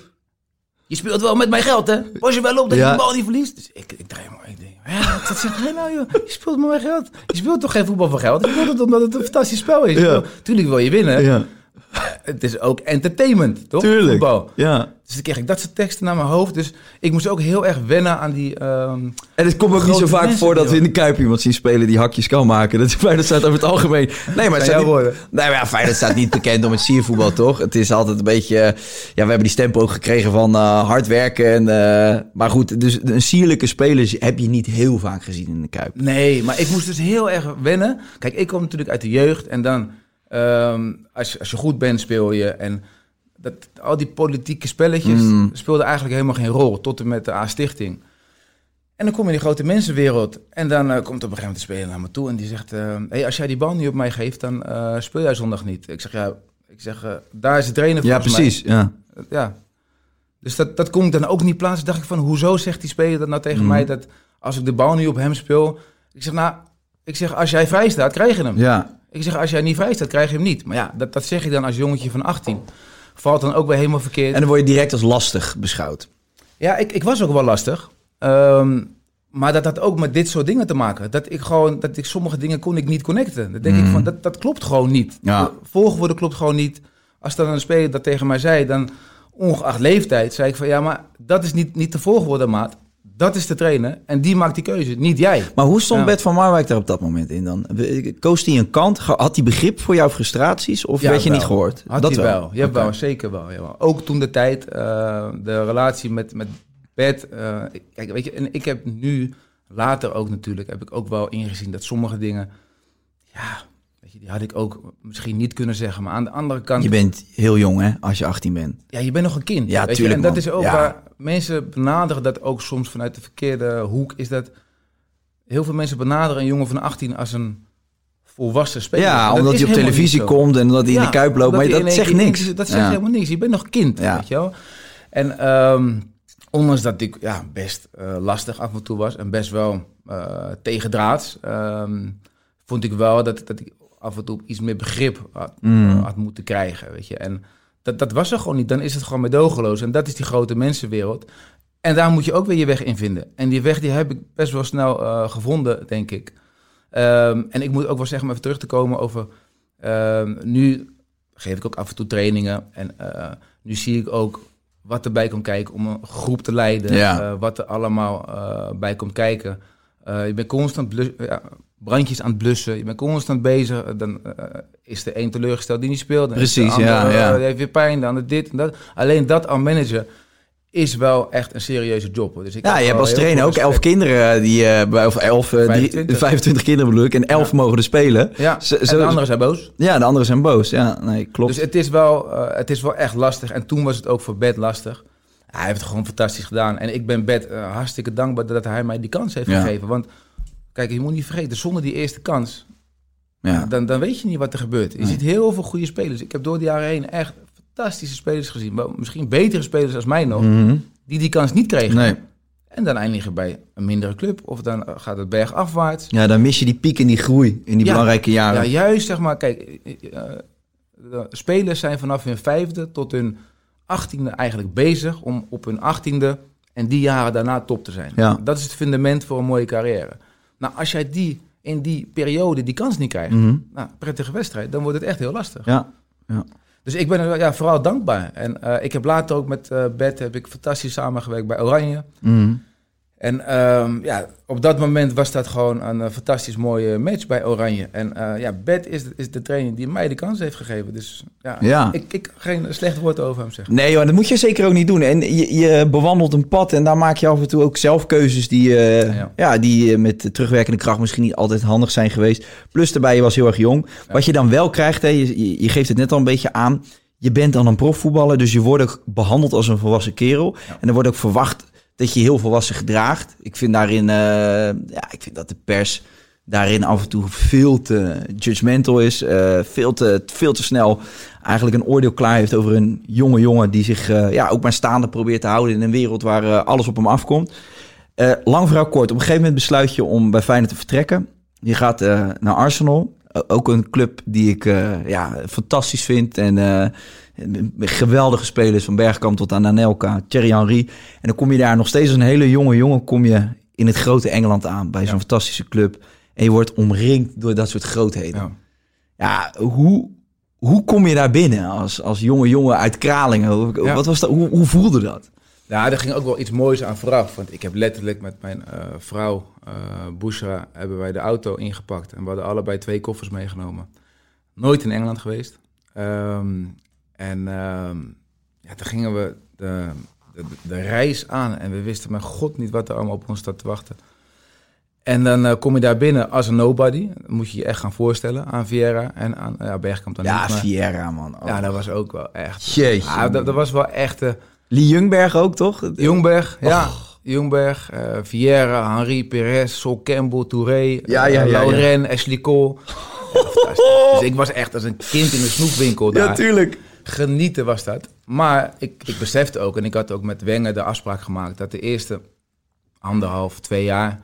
je speelt wel met mijn geld, hè? Was je wel op dat Ja. je de bal niet verliest? Dus ik, ik draai om. Ik denk, ja, wat zegt hij nou, joh? Je speelt met mijn geld. Je speelt toch geen voetbal voor geld? Je speelt het omdat het een fantastisch spel is. Ja. Tuurlijk wil je winnen. Ja, Het is ook entertainment, toch? tuurlijk. Voetbal. Ja. Dus dan kreeg ik dat soort teksten naar mijn hoofd. Dus ik moest ook heel erg wennen aan die... ehm, En het komt ook niet zo vaak mensen, voor dat we in de Kuip iemand zien spelen die hakjes kan maken. Dat is Feyenoord staat over het algemeen. Nee, maar het zijn staat niet, nee, maar ja, Feyenoord staat niet bekend om het siervoetbal, toch? Het is altijd een beetje... eh, Ja, we hebben die stempel ook gekregen van eh, hard werken. En, eh, maar goed, dus een sierlijke speler heb je niet heel vaak gezien in de Kuip. Nee, maar ik moest dus heel erg wennen. Kijk, ik kom natuurlijk uit de jeugd en dan, ehm, als, je- als je goed bent, speel je. En dat, al die politieke spelletjes Mm. speelden eigenlijk helemaal geen rol, tot en met de A-stichting. En dan kom je in die grote mensenwereld. En dan eh, komt op een gegeven moment de speler naar me toe en die zegt... eh, hey, als jij die bal niet op mij geeft, dan eh, speel jij zondag niet. Ik zeg, ja, ik zeg, daar is de trainer Ja, volgens mij. precies. Ja. Ja. Dus dat, dat kon ik dan ook niet plaatsen. dacht ik van, hoezo zegt die speler dat nou tegen Mhm. mij... dat als ik de bal niet op hem speel... Ik zeg, nou, ik zeg, als jij vrij staat, krijg je hem. ja. Ik zeg, als jij niet vrij staat, krijg je hem niet. Maar ja, dat, dat zeg ik dan als jongetje van 18. Valt dan ook weer helemaal verkeerd. En dan word je direct als lastig beschouwd. Ja, ik, ik was ook wel lastig. Ehm, maar dat had ook met dit soort dingen te maken. Dat ik gewoon, dat ik sommige dingen kon ik niet connecten. Dan denk ik Mm. van, dat, dat klopt gewoon niet. Ja. De Volgorde klopt gewoon niet. Als dan een speler dat tegen mij zei, dan ongeacht leeftijd, zei ik van, ja, maar dat is niet, niet de volgorde, maat. Dat is de trainer en die maakt die keuze, niet jij. Maar hoe stond Ja. Bert van Marwijk daar op dat moment in dan? Koos hij een kant? Had hij begrip voor jouw frustraties? Of Ja, werd je wel. niet gehoord? Had dat hij wel. Ja, Oké. wel, zeker wel, jawel. Ook toen de tijd, eh, de relatie met, met Bert. eh, kijk, weet je, en ik heb nu, later ook natuurlijk, heb ik ook wel ingezien dat sommige dingen, ja, je, had ik ook misschien niet kunnen zeggen. Maar aan de andere kant, Je bent heel jong hè, als je 18 bent. ja, je bent nog een kind. Ja, weet je, tuurlijk, En dat man. is ook Ja. waar mensen benaderen dat ook soms vanuit de verkeerde hoek, is dat heel veel mensen benaderen een jongen van 18 als een volwassen speler. Ja, dat omdat hij op televisie komt en omdat hij in de kuip loopt. Maar dat zegt niks. Dat zegt Ja. helemaal niks. Je bent nog kind, Ja. weet je wel. En ehm, ondanks dat ik ja, best eh, lastig af en toe was en best wel eh tegendraads, ehm, vond ik wel dat, dat ik af en toe iets meer begrip had, Mm. had moeten krijgen, weet je. En dat, dat was er gewoon niet. Dan is het gewoon medogeloos. En dat is die grote mensenwereld. En daar moet je ook weer je weg in vinden. En die weg die heb ik best wel snel eh, gevonden, denk ik. Ehm, en ik moet ook wel zeggen, om even terug te komen over... ehm, nu geef ik ook af en toe trainingen. En eh, nu zie ik ook wat erbij komt kijken om een groep te leiden. Ja. eh, wat er allemaal eh, bij komt kijken. Eh, je bent constant blus- ja, brandjes aan het blussen. Je bent constant bezig. Eh, Dan eh, is de een teleurgesteld die niet speelt. Dan Precies, ja, eh, ja. heeft weer pijn. Ander dit en dat. Alleen dat al managen is wel echt een serieuze job. hoor. Dus ik Ja, je hebt als trainer ook elf kinderen die, bij- of elf, eh, die- 25. 25 kinderen bedoel ik, en elf Ja. mogen er spelen. Ja, Zo- en de anderen zijn boos. Ja, de anderen zijn boos. Ja, nee, klopt. Dus het is, wel, het is wel echt lastig. En toen was het ook voor Bed lastig. Hij heeft het gewoon fantastisch gedaan. En ik ben Bed hartstikke dankbaar dat hij mij die kans heeft Ja. gegeven. Want kijk, je moet niet vergeten, zonder die eerste kans, ja. dan, dan weet je niet wat er gebeurt. Je Nee. ziet heel veel goede spelers. Ik heb door de jaren heen echt fantastische spelers gezien. Wel, Misschien betere spelers als mij nog, Mhm. die die kans niet kregen. Nee. En dan eindigen bij een mindere club. Of dan eh, gaat het bergafwaarts. Ja, dan mis je die piek en die groei in die Ja. belangrijke jaren. Ja, juist zeg maar, kijk, eh, eh, spelers zijn vanaf hun vijfde tot hun achttiende eigenlijk bezig om op hun achttiende en die jaren daarna top te zijn. Ja. Dat is het fundament voor een mooie carrière. Nou, als jij die in die periode die kans niet krijgt, Mhm. nou, prettige wedstrijd, dan wordt het echt heel lastig. Ja. Dus ik ben er ja, vooral dankbaar. En eh, ik heb later ook met eh Bert heb ik fantastisch samengewerkt bij Oranje. Mhm. En ehm, ja, op dat moment was dat gewoon een eh, fantastisch mooie match bij Oranje. En eh, ja, Bert is, de- is de trainer die mij de kans heeft gegeven. Dus ja, Ja. Ik, ik geen slecht woord over hem zeggen. Nee, joh, dat moet je zeker ook niet doen. En je, je bewandelt een pad en daar maak je af en toe ook zelf keuzes die, eh, Ja. ja. die met de terugwerkende kracht misschien niet altijd handig zijn geweest. Plus daarbij, je was heel erg jong. Wat je dan wel krijgt, hè, je, je- je geeft het net al een beetje aan. Je bent dan een profvoetballer, dus je wordt ook behandeld als een volwassen kerel. En er wordt ook verwacht dat je heel volwassen gedraagt. Ik vind daarin, eh, ja, ik vind dat de pers daarin af en toe veel te judgmental is. eh, veel, te, veel te snel eigenlijk een oordeel klaar heeft over een jonge jongen die zich eh, ja, ook maar staande probeert te houden in een wereld waar alles op hem afkomt. Lang verhaal kort. Op een gegeven moment besluit je om bij Feyenoord te vertrekken. Je gaat naar Arsenal. Ook een club die ik ja, fantastisch vind. En geweldige spelers van Bergkamp tot aan Anelka, Thierry Henry. En dan kom je daar nog steeds als een hele jonge jongen... kom je in het grote Engeland aan bij zo'n Ja. fantastische club. En je wordt omringd door dat soort grootheden. Ja. Ja, hoe, hoe kom je daar binnen als, als jonge jongen uit Kralingen? Ja. wat was dat, hoe, hoe voelde dat? Ja, er ging ook wel iets moois aan vooraf. Want ik heb letterlijk met mijn eh, vrouw, eh Bushra, hebben wij de auto ingepakt. En we hadden allebei twee koffers meegenomen. Nooit in Engeland geweest. Ehm, en ehm, ja, toen gingen we de, de, de reis aan. En we wisten mijn god niet wat er allemaal op ons staat te wachten. En dan eh, kom je daar binnen als een nobody. Dan moet je je echt gaan voorstellen aan Vieira en aan ja, Bergkamp dan Ja, niet. Maar, Vieira, man. Oh. ja, dat was ook wel echt... Jeetje. Ja, dat, dat was wel echt... eh, Lee Jungberg ook, toch? Jongberg, ja. Jongberg, eh Vieira, Henri Perez, Sol Campbell, Touré, Ja, ja, ja, ja. Lauren, Ashley Cole. Ja, dus ik was echt als een kind in een snoepwinkel daar. Ja, tuurlijk. Genieten was dat. Maar ik, ik besefte ook, en ik had ook met Wenger de afspraak gemaakt, dat de eerste anderhalf, twee jaar,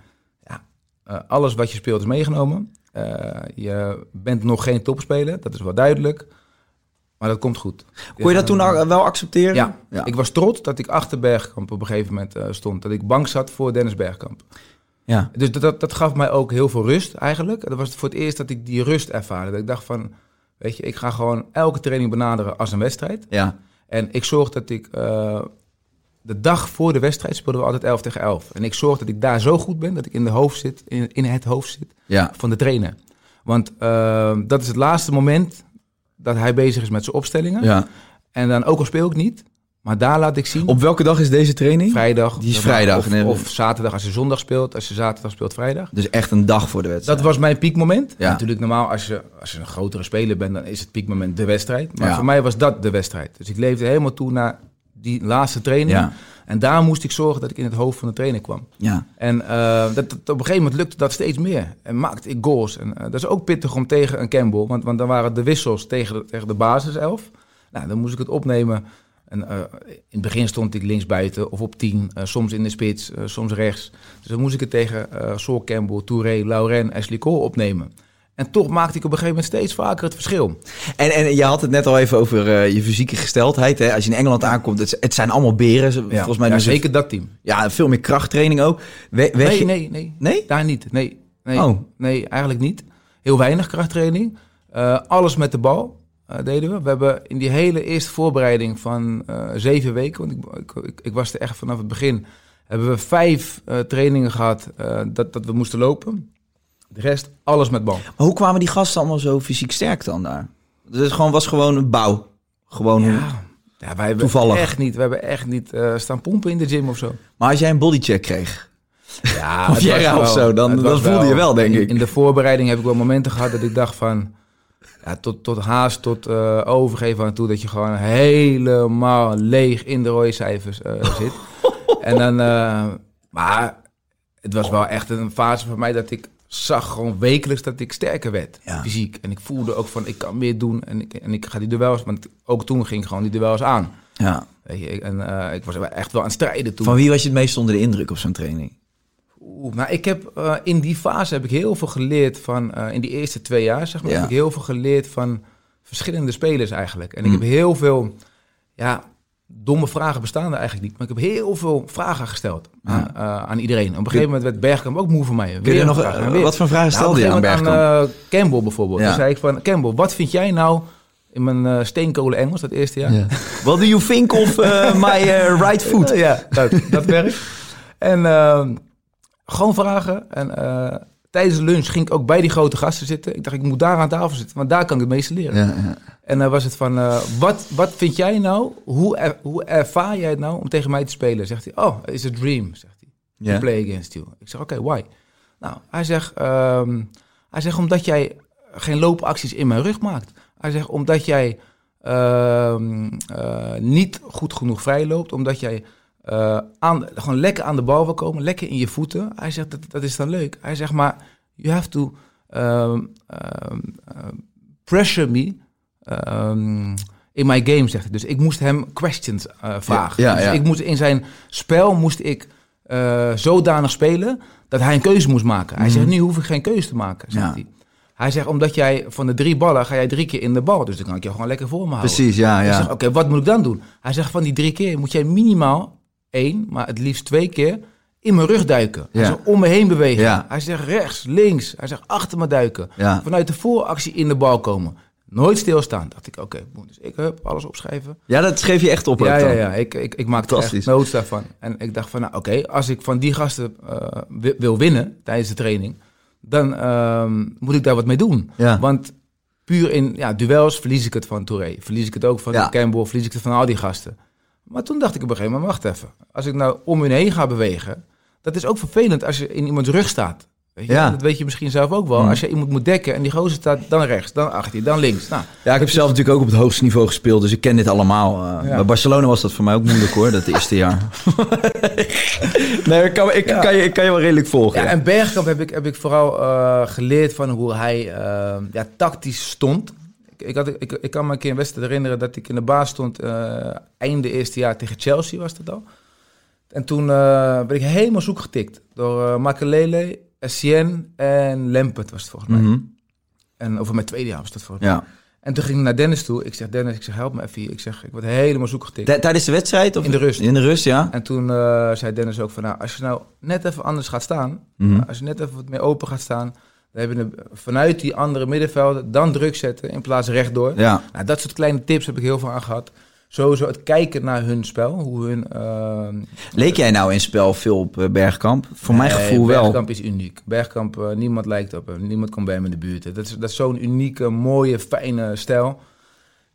ja, eh, alles wat je speelt is meegenomen. Eh, je bent nog geen topspeler, dat is wel duidelijk. Maar dat komt goed. Kon je dat toen al- wel accepteren? Ja. ja. Ik was trots dat ik achter Bergkamp op een gegeven moment eh, stond. Dat ik bank zat voor Dennis Bergkamp. ja. Dus dat, dat, dat gaf mij ook heel veel rust eigenlijk. Dat was voor het eerst dat ik die rust ervaarde. Dat ik dacht van, weet je, ik ga gewoon elke training benaderen als een wedstrijd. ja. En ik zorg dat ik... eh, de dag voor de wedstrijd speelden we altijd 11 tegen 11. En ik zorg dat ik daar zo goed ben dat ik in, de hoofd zit, in, in het hoofd zit Ja. van de trainer. Want eh, dat is het laatste moment dat hij bezig is met zijn opstellingen. ja. En dan ook al speel ik niet, maar daar laat ik zien... Op welke dag is deze training? Vrijdag. Die is vrijdag, Of, nee. of zaterdag als je zondag speelt. Als je zaterdag speelt, vrijdag. Dus echt een dag voor de wedstrijd. Dat was mijn piekmoment. Ja. Natuurlijk normaal, als je, als je een grotere speler bent, dan is het piekmoment de wedstrijd. Maar Ja. voor mij was dat de wedstrijd. Dus ik leefde helemaal toe naar die laatste training. Ja. En daar moest ik zorgen dat ik in het hoofd van de trainer kwam. Ja. En eh, dat, dat- op een gegeven moment lukte dat steeds meer. En maakte ik goals. En eh, dat is ook pittig om tegen een Campbell. Want, want dan waren de wissels tegen de, tegen de basiself. Nou, dan moest ik het opnemen. En, eh, in het begin stond ik linksbuiten of op 10. eh, soms in de spits, eh, soms rechts. Dus dan moest ik het tegen Sol Campbell, Touré, Lauren, Ashley Cole opnemen. En toch maakte ik op een gegeven moment steeds vaker het verschil. En, en je had het net al even over je fysieke gesteldheid. Hè? Als je in Engeland aankomt, het, het zijn allemaal beren. Ja, Volgens mij ja, zeker dat team. Ja, veel meer krachttraining ook. We, Nee, je- nee, nee. Nee? Daar niet. Nee, nee, Oh. nee eigenlijk niet. Heel weinig krachttraining. Alles met de bal eh, deden we. We hebben in die hele eerste voorbereiding van eh, zeven weken, want ik, ik, ik, ik was er echt vanaf het begin, hebben we vijf eh, trainingen gehad eh, dat, dat we moesten lopen. De rest, alles met bal. Maar hoe kwamen die gasten allemaal zo fysiek sterk dan daar? Dus het gewoon, was gewoon een bouw. Gewoon hoe- Ja, ja wij hebben Toevallig. echt niet, we hebben echt niet staan pompen in de gym of zo. Maar als jij een bodycheck kreeg... Ja, Of jij of zo, dan- voelde je wel, denk in, ik. In de voorbereiding heb ik wel momenten gehad dat ik dacht van... Ja, tot, tot haast, tot eh, overgeven aan toe... dat je gewoon helemaal leeg in de rode cijfers eh, zit. en dan... eh, maar het was wel echt een fase voor mij dat ik zag gewoon wekelijks dat ik sterker werd, Ja. fysiek. En ik voelde ook van, ik kan meer doen en ik, en ik ga die duels... Want ook toen ging ik gewoon die duels aan. Ja. Weet je, en ik was echt wel aan het strijden toen. Van wie was je het meest onder de indruk op zo'n training? Oeh, nou, ik heb eh, in die fase heb ik heel veel geleerd van, eh, in die eerste twee jaar, zeg maar, Ja. heb ik heel veel geleerd van verschillende spelers eigenlijk. En ik heb heel veel, ja, domme vragen bestaan er eigenlijk niet, maar ik heb heel veel vragen gesteld aan, eh, aan iedereen. Op een gegeven moment werd Bergkamp ook moe van mij. Je Weer er een nog, vraag, en weer. wat voor vragen Nou, stelde je aan Bergkamp? aan, Campbell bijvoorbeeld. Ja. Toen zei ik van, Campbell, wat vind jij nou in mijn eh, steenkolen Engels, dat eerste jaar? What do you think of my right foot? Ja, dat, dat werkt. En ehm, gewoon vragen. En eh, tijdens de lunch ging ik ook bij die grote gasten zitten. Ik dacht, ik moet daar aan tafel zitten, want daar kan ik het meeste leren. Ja, ja. En dan was het van, eh, wat, wat vind jij nou, hoe, er- hoe ervaar jij het nou om tegen mij te spelen? Zegt hij, oh, it's a dream, zegt hij. To Ja. play against you. Ik zeg, oké, why? Nou, hij zegt, ehm, hij zegt, omdat jij geen loopacties in mijn rug maakt. Hij zegt, omdat jij ehm, eh, niet goed genoeg vrij loopt, omdat jij eh, aan, gewoon lekker aan de bal wil komen, lekker in je voeten. Hij zegt, dat, dat is dan leuk. Hij zegt, maar you have to ehm, ehm, ehm, pressure me ehm, in my game, zegt hij. Dus ik moest hem questions eh, vragen. ja, dus ja. ik moest in zijn spel moest ik eh, zodanig spelen dat hij een keuze moest maken. Hij zegt, nu hoef ik geen keuze te maken, zegt Mhm. Hij. Hij zegt, omdat jij van de drie ballen ga jij drie keer in de bal. Dus dan kan ik je gewoon lekker voor me houden. Precies, ja, ja. oké, wat moet ik dan doen? Hij zegt, van die drie keer moet jij minimaal één, maar het liefst twee keer in mijn rug duiken. Hij Ja. zegt, om me heen bewegen. Ja. Hij zegt rechts, links. Hij zegt achter me duiken. Ja. Vanuit de vooractie in de bal komen. Nooit stilstaan. Dacht ik, oké, dus ik heb alles opschrijven. Ja, dat schreef je echt op Ja, ja, ja. Ik, ik, ik maakte echt notes daarvan. En ik dacht van, nou oké, als ik van die gasten eh, wi- wil winnen tijdens de training, dan ehm, moet ik daar wat mee doen. Want puur in ja, duels verlies ik het van Touré. Verlies ik het ook van. Campbell, verlies ik het van al die gasten. Maar toen dacht ik op een gegeven moment, wacht even. Als ik nou om hun heen ga bewegen, dat is ook vervelend als je in iemands rug staat. Weet je? Ja. Dat weet je misschien zelf ook wel. Hmm. Als je iemand moet dekken en die gozer staat dan rechts, dan achter, dan links. Nou, Ja, ik heb zelf natuurlijk ook op het hoogste niveau gespeeld, dus ik ken dit allemaal. eh. Ja. Bij Barcelona was dat voor mij ook moeilijk hoor, dat eerste jaar. nee, ik kan, ik, Ja. kan je, ik kan je wel redelijk volgen. Ja, en Bergkamp heb ik, heb ik vooral eh, geleerd van hoe hij eh, ja, tactisch stond. Ik, had, ik, ik kan me een keer een wedstrijd herinneren dat ik in de baas stond eh einde eerste jaar tegen Chelsea was dat al. En toen eh, ben ik helemaal zoek getikt door uh, Makelele, Essien en Lempert was het volgens mij. Mhm. En over mijn tweede jaar was dat volgens mij. ja. En toen ging ik naar Dennis toe. Ik zeg, Dennis, ik zeg, help me even hier. Ik zeg, ik word helemaal zoek getikt. Tijdens de wedstrijd? Of? In de rust. In de rust, ja. En toen eh, zei Dennis ook van, nou, als je nou net even anders gaat staan, Mhm. als je net even wat meer open gaat staan, dan hebben we vanuit die andere middenvelden dan druk zetten in plaats rechtdoor. Ja. Nou, dat soort kleine tips heb ik heel veel aan gehad. Sowieso het kijken naar hun spel, hoe hun... eh, Leek jij nou in spel veel op eh, Bergkamp? Voor mijn gevoel wel. Bergkamp is uniek. Bergkamp, eh, niemand lijkt op hem. Niemand komt bij hem in de buurt. Dat is, dat is zo'n unieke, mooie, fijne stijl.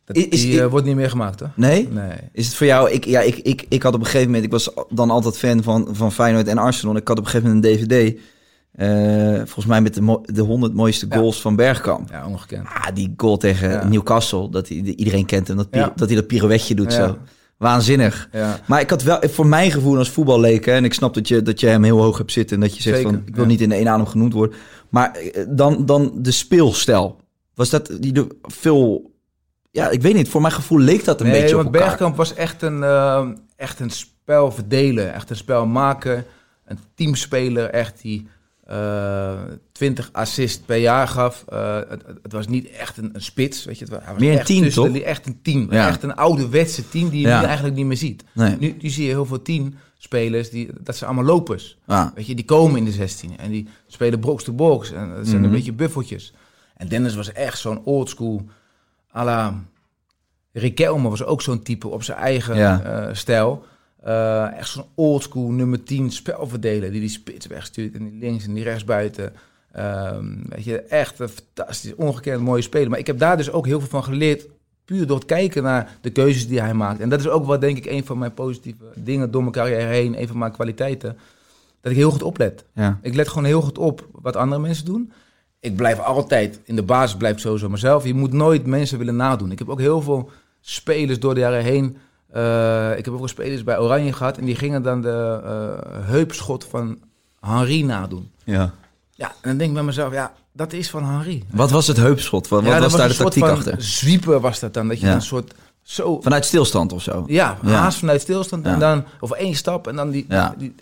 Dat, Is- die eh, wordt niet meer gemaakt, hè? Nee? Nee. Is het voor jou... Ik, ja, ik, ik, ik had op een gegeven moment... Ik was dan altijd fan van, van Feyenoord en Arsenal. Ik had op een gegeven moment een DVD... eh, volgens mij met de, de 100 mooiste Ja. goals van Bergkamp. Ja, ongekend. Ah, die goal tegen Ja. Newcastle. Dat hij, iedereen kent hem. Dat, Ja. dat hij dat pirouetje doet zo. Waanzinnig. Ja. Maar ik had wel, voor mijn gevoel als voetballeker... en ik snap dat je, dat je hem heel hoog hebt zitten... en dat je zegt Zeker, van, ik wil niet in één adem genoemd worden. Maar eh, dan, dan de speelstijl. Was dat die de, veel... Ja, ik weet niet. Voor mijn gevoel leek dat een nee, beetje op elkaar. Bergkamp was echt een, eh, echt een spel verdelen. Echt een spel maken. Een teamspeler, echt die... eh 20 assists per jaar gaf. Eh, het, het was niet echt een, een spits, weet je. Het was, Meer een echt team, tussen toch? de- Echt een team. Ja. Echt een ouderwetse team die je Ja. nu eigenlijk niet meer ziet. Nee. Nu, nu zie je heel veel teamspelers, die, dat zijn allemaal lopers. Ah. Weet je, die komen in de 16 en die spelen box to box. En dat zijn Mhm. een beetje buffeltjes. En Dennis was echt zo'n oldschool, à la Riquelme was ook zo'n type op zijn eigen Ja. eh, stijl. Eh, echt zo'n oldschool nummer 10 spelverdeler die die spits wegstuurt en die links en die rechts buiten. Ehm, weet je, echt een fantastisch, ongekend mooie speler. Maar ik heb daar dus ook heel veel van geleerd, puur door het kijken naar de keuzes die hij maakt. En dat is ook wat denk ik een van mijn positieve dingen door mijn carrière heen, een van mijn kwaliteiten, dat ik heel goed oplet. Ja. Ik let gewoon heel goed op wat andere mensen doen. Ik blijf altijd, in de basis blijf ik sowieso mezelf. Je moet nooit mensen willen nadoen. Ik heb ook heel veel spelers door de jaren heen. Eh, ik heb ook spelers bij Oranje gehad. En die gingen dan de eh, heupschot van Henri nadoen. ja. Ja, en dan denk ik bij mezelf, ja, dat is van Henri. Wat was het heupschot? Wat, ja, wat dat was daar de tactiek achter? Zwiepen was dat dan. Dat je Ja. een soort zo... Vanuit stilstand of zo? Ja, Ja. haast vanuit stilstand en dan, of één stap en dan die,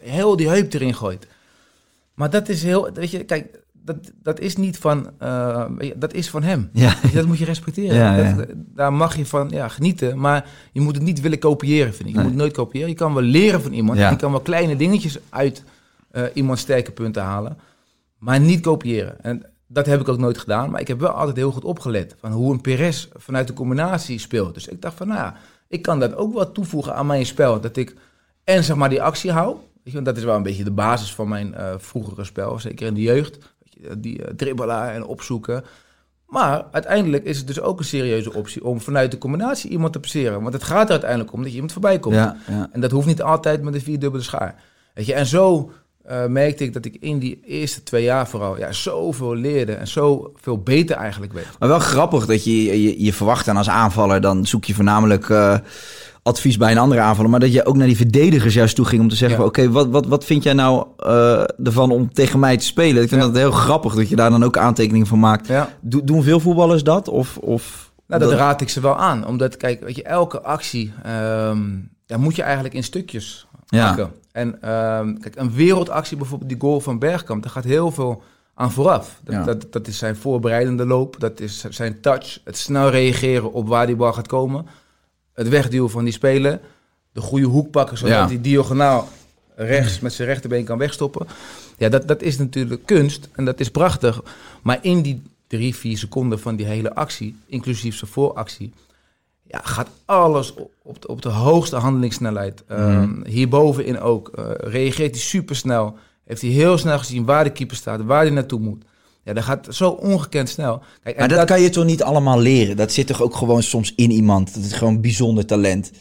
heel die heup erin gooit. Maar dat is heel, weet je, kijk, dat, dat is niet van, eh, dat is van hem. Ja. Dat moet je respecteren. Ja, ja. Dat, daar mag je van ja, genieten, maar je moet het niet willen kopiëren, vind ik. Je Nee. moet het nooit kopiëren. Je kan wel leren van iemand. Je kan wel kleine dingetjes uit eh iemands sterke punten halen, maar niet kopiëren. En dat heb ik ook nooit gedaan, maar ik heb wel altijd heel goed opgelet van hoe een Perez vanuit de combinatie speelt. Dus ik dacht van, nou ik kan dat ook wel toevoegen aan mijn spel. Dat ik en zeg maar die actie hou. Want dat is wel een beetje de basis van mijn eh, vroegere spel, zeker in de jeugd. Je, die eh, dribbelen en opzoeken. Maar uiteindelijk is het dus ook een serieuze optie om vanuit de combinatie iemand te passeren. Want het gaat er uiteindelijk om dat je iemand voorbij komt. Ja, ja. En dat hoeft niet altijd met een vierdubbele schaar. Weet je, en zo eh, merkte ik dat ik in die eerste twee jaar vooral ja, zoveel leerde en zoveel beter eigenlijk werd. Maar wel grappig dat je, je je verwacht dan als aanvaller, dan zoek je voornamelijk eh, advies bij een andere aanvaller. Maar dat je ook naar die verdedigers juist toe ging om te zeggen: Ja. van, Oké, wat, wat, wat vind jij nou eh, ervan om tegen mij te spelen? Ik vind Ja. dat heel grappig dat je daar dan ook aantekeningen van maakt. Ja. Do- doen veel voetballers dat? Of, of Nou, dat raad ik ze wel aan. Omdat, kijk, weet je, elke actie ja, moet je eigenlijk in stukjes Ja. maken. En ehm, kijk, een wereldactie, bijvoorbeeld die goal van Bergkamp, daar gaat heel veel aan vooraf. Dat, Ja. dat, dat is zijn voorbereidende loop, dat is zijn touch, het snel reageren op waar die bal gaat komen, het wegduwen van die speler, de goede hoek pakken, zodat Ja. die diagonaal rechts met zijn rechterbeen kan wegstoppen. Ja, dat, dat is natuurlijk kunst en dat is prachtig. Maar in die drie, vier seconden van die hele actie, inclusief zijn vooractie, ja, gaat alles op, op, de, op de hoogste handelingssnelheid. Um, Hierbovenin ook. eh, reageert hij supersnel. Heeft hij heel snel gezien waar de keeper staat, waar hij naartoe moet. Ja, dat gaat zo ongekend snel. Kijk, Maar dat, kan je toch niet allemaal leren? Dat zit toch ook gewoon soms in iemand? Dat is gewoon bijzonder talent.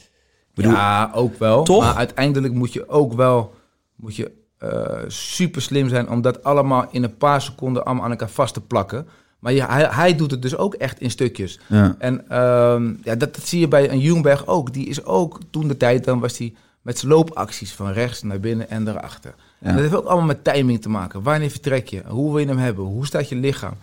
Bedoel, ja, ook wel. Toch? Maar uiteindelijk moet je ook wel moet je, eh, super slim zijn om dat allemaal in een paar seconden allemaal aan elkaar vast te plakken. Maar ja, hij, hij doet het dus ook echt in stukjes. Ja. En ehm, ja, dat, dat zie je bij een Jungberg ook. Die is ook toen de tijd, dan was hij met zijn loopacties van rechts naar binnen en erachter. Ja. En dat heeft ook allemaal met timing te maken. Wanneer vertrek je? Hoe wil je hem hebben? Hoe staat je lichaam?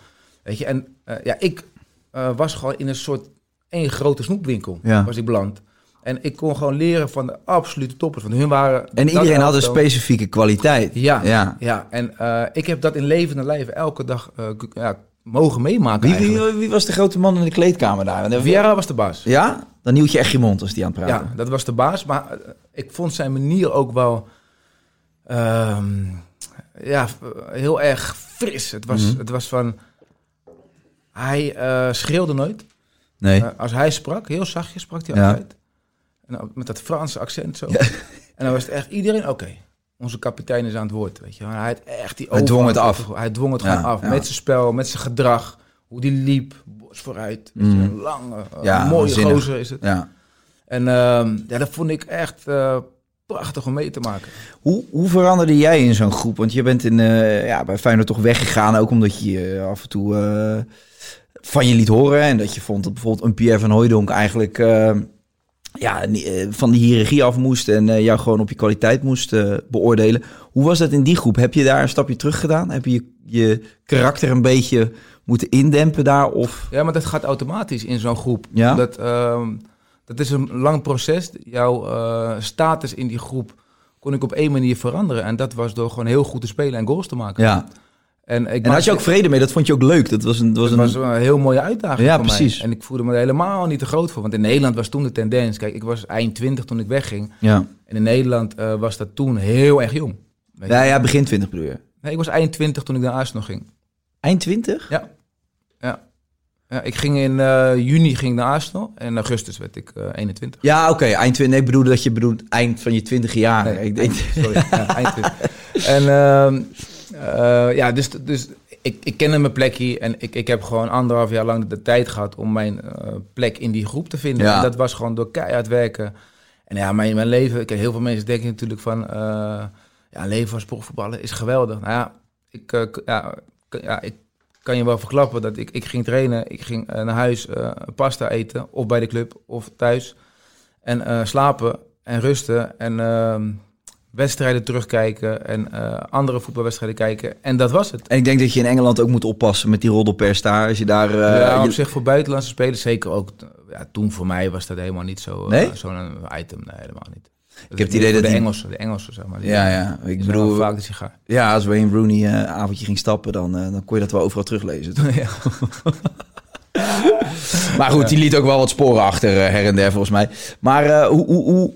Weet je, en eh, ja, ik eh, was gewoon in een soort één grote snoepwinkel Ja. was ik beland. En ik kon gewoon leren van de absolute toppers. Want hun waren... en iedereen had een specifieke kwaliteit. Ja, Ja. ja. en eh, ik heb dat in levende lijven elke dag ja, mogen meemaken Wie, wie, wie was de grote man in de kleedkamer daar? Vieira was de baas. Ja? Dan hield je echt je mond als die aan het praten. Ja, dat was de baas. Maar eh, ik vond zijn manier ook wel ehm, ja, heel erg fris. Het was, Mhm. het was van... Hij eh, schreeuwde nooit. Nee. Eh, als hij sprak, heel zachtjes sprak hij Ja. altijd. En met dat Franse accent zo. En dan was het echt iedereen, oké, onze kapitein is aan het woord. Weet je. Hij had echt die Hij dwong het af. Hij dwong het Ja, gewoon af. ja. Met zijn spel, met zijn gedrag. Hoe die liep, bos vooruit. Weet je, een lange, eh, Ja, mooie gozer is het. Ja. En ehm, ja, dat vond ik echt eh, prachtig om mee te maken. Hoe, hoe veranderde jij in zo'n groep? Want je bent in, eh, ja, bij Feyenoord toch weggegaan, ook omdat je af en toe van je liet horen. En dat je vond dat bijvoorbeeld een Pierre van Hooijdonk eigenlijk ja, eh, van die hiërarchie af moest en eh, jou gewoon op je kwaliteit moest eh, beoordelen. Hoe was dat in die groep? Heb je daar een stapje terug gedaan? Heb je je, karakter een beetje moeten indempen daar? Of... Ja, maar dat gaat automatisch in zo'n groep. Ja? Dat, ehm, dat is een lang proces. Jouw status in die groep kon ik op één manier veranderen. En dat was door gewoon heel goed te spelen en goals te maken. Ja, En, ik En had je ook vrede mee? Dat vond je ook leuk? Dat was een... Dat was een... was een heel mooie uitdaging Ja, voor precies. mij. En ik voelde me er helemaal niet te groot voor. Want in Nederland was toen de tendens... Kijk, ik was eind 20 toen ik wegging. Ja. En in Nederland eh, was dat toen heel erg jong. Ja, ja, begin 20 bedoel je. Nee, ik was eind 20 toen ik naar Arsenal ging. Eind 20? Ja. Ja. ja ik ging in eh, juni ging naar Arsenal. En in augustus werd ik eh 21. Ja, oké. eind 20. Nee, ik bedoelde dat je bedoelt eind van je 20 jaar. Nee, ik denk... eind- sorry. ja, eind 20. En ehm, eh, ja, dus, dus ik, ik kende mijn plek hier. En ik, ik heb gewoon anderhalf jaar lang de tijd gehad om mijn eh, plek in die groep te vinden. Ja. En dat was gewoon door keihard werken. En ja, mijn, mijn leven... Kijk, heel veel mensen denken natuurlijk van... eh ja, leven als profvoetballer is geweldig. Nou ja, ik, eh, ja, ja, ik kan je wel verklappen dat ik, ik ging trainen. Ik ging eh, naar huis eh, pasta eten. Of bij de club, of thuis. En eh, slapen en rusten. En ehm, wedstrijden terugkijken. En eh, andere voetbalwedstrijden kijken. En dat was het. En ik denk dat je in Engeland ook moet oppassen met die roddelpers daar. Als je daar... eh, ja, op je- zich voor buitenlandse spelers zeker ook. Ja, toen voor mij was dat helemaal niet zo, eh, Nee? zo'n item. Nee, helemaal niet. Dat heb het idee dat de die- Engelsen, de Engelsen zeg maar. Die- ja, ja. Ik bedoel... vaak de sigaar. Ja, als Wayne Rooney een avondje ging stappen, dan, dan kon je dat wel overal teruglezen. ja. Maar goed, die liet ook wel wat sporen achter her en der volgens mij. Maar hoe, hoe, hoe,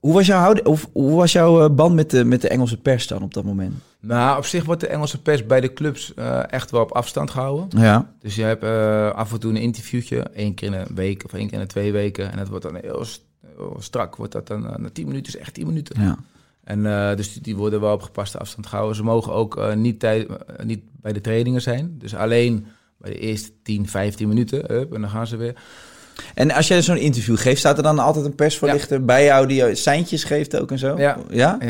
hoe was jouw, hoe, hoe was jouw eh, band met de, met de Engelse pers dan op dat moment? Nou, op zich wordt de Engelse pers bij de clubs eh, echt wel op afstand gehouden. Ja, Dus je hebt eh, af en toe een interviewtje, één keer in een week of één keer in de twee weken. En dat wordt dan heel, st- heel strak, wordt dat dan na tien minuten, is echt tien minuten. ja. En dus die, die worden wel op gepaste afstand gehouden. Ze mogen ook niet, tij- niet bij de trainingen zijn. Dus alleen bij de eerste 10, 15 minuten. En dan gaan ze weer. En als jij zo'n interview geeft, staat er dan altijd een persvoorlichter bij jou die seintjes geeft ook en zo? Ja. Ja? Ja,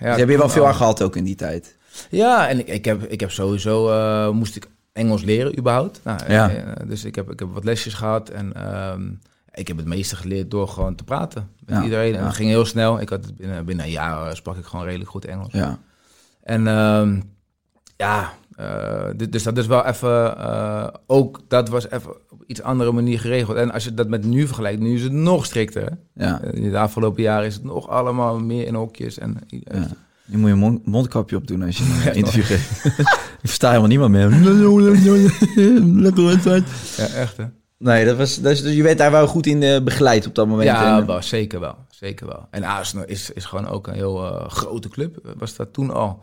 ja, Dus heb je wel veel aan gehad ook in die tijd? Ja, en ik, ik, heb, ik heb sowieso, eh, moest ik Engels leren überhaupt. Nou, Ja. eh, dus ik heb, ik heb wat lesjes gehad en ehm, ik heb het meeste geleerd door gewoon te praten met Ja, iedereen. En dat ging heel snel. Ik had binnen, binnen een jaar eh, sprak ik gewoon redelijk goed Engels. Ja. En ehm, ja, eh, du- dus dat is wel even, eh, ook dat was even op iets andere manier geregeld. En als je dat met nu vergelijkt, nu is het nog strikter. Ja. Eh, de afgelopen jaren is het nog allemaal meer in hokjes. En, ja. Nu moet je een mond- mondkapje opdoen als je een Ja, interview geeft. Ik versta helemaal niemand meer. Lekker wedstrijd. ja, echt hè. Nee, dat was, dus, dus je werd daar wel goed in begeleid op dat moment. Ja, wel, zeker wel. Zeker wel. En Arsenal is, is gewoon ook een heel grote club. Was dat toen al.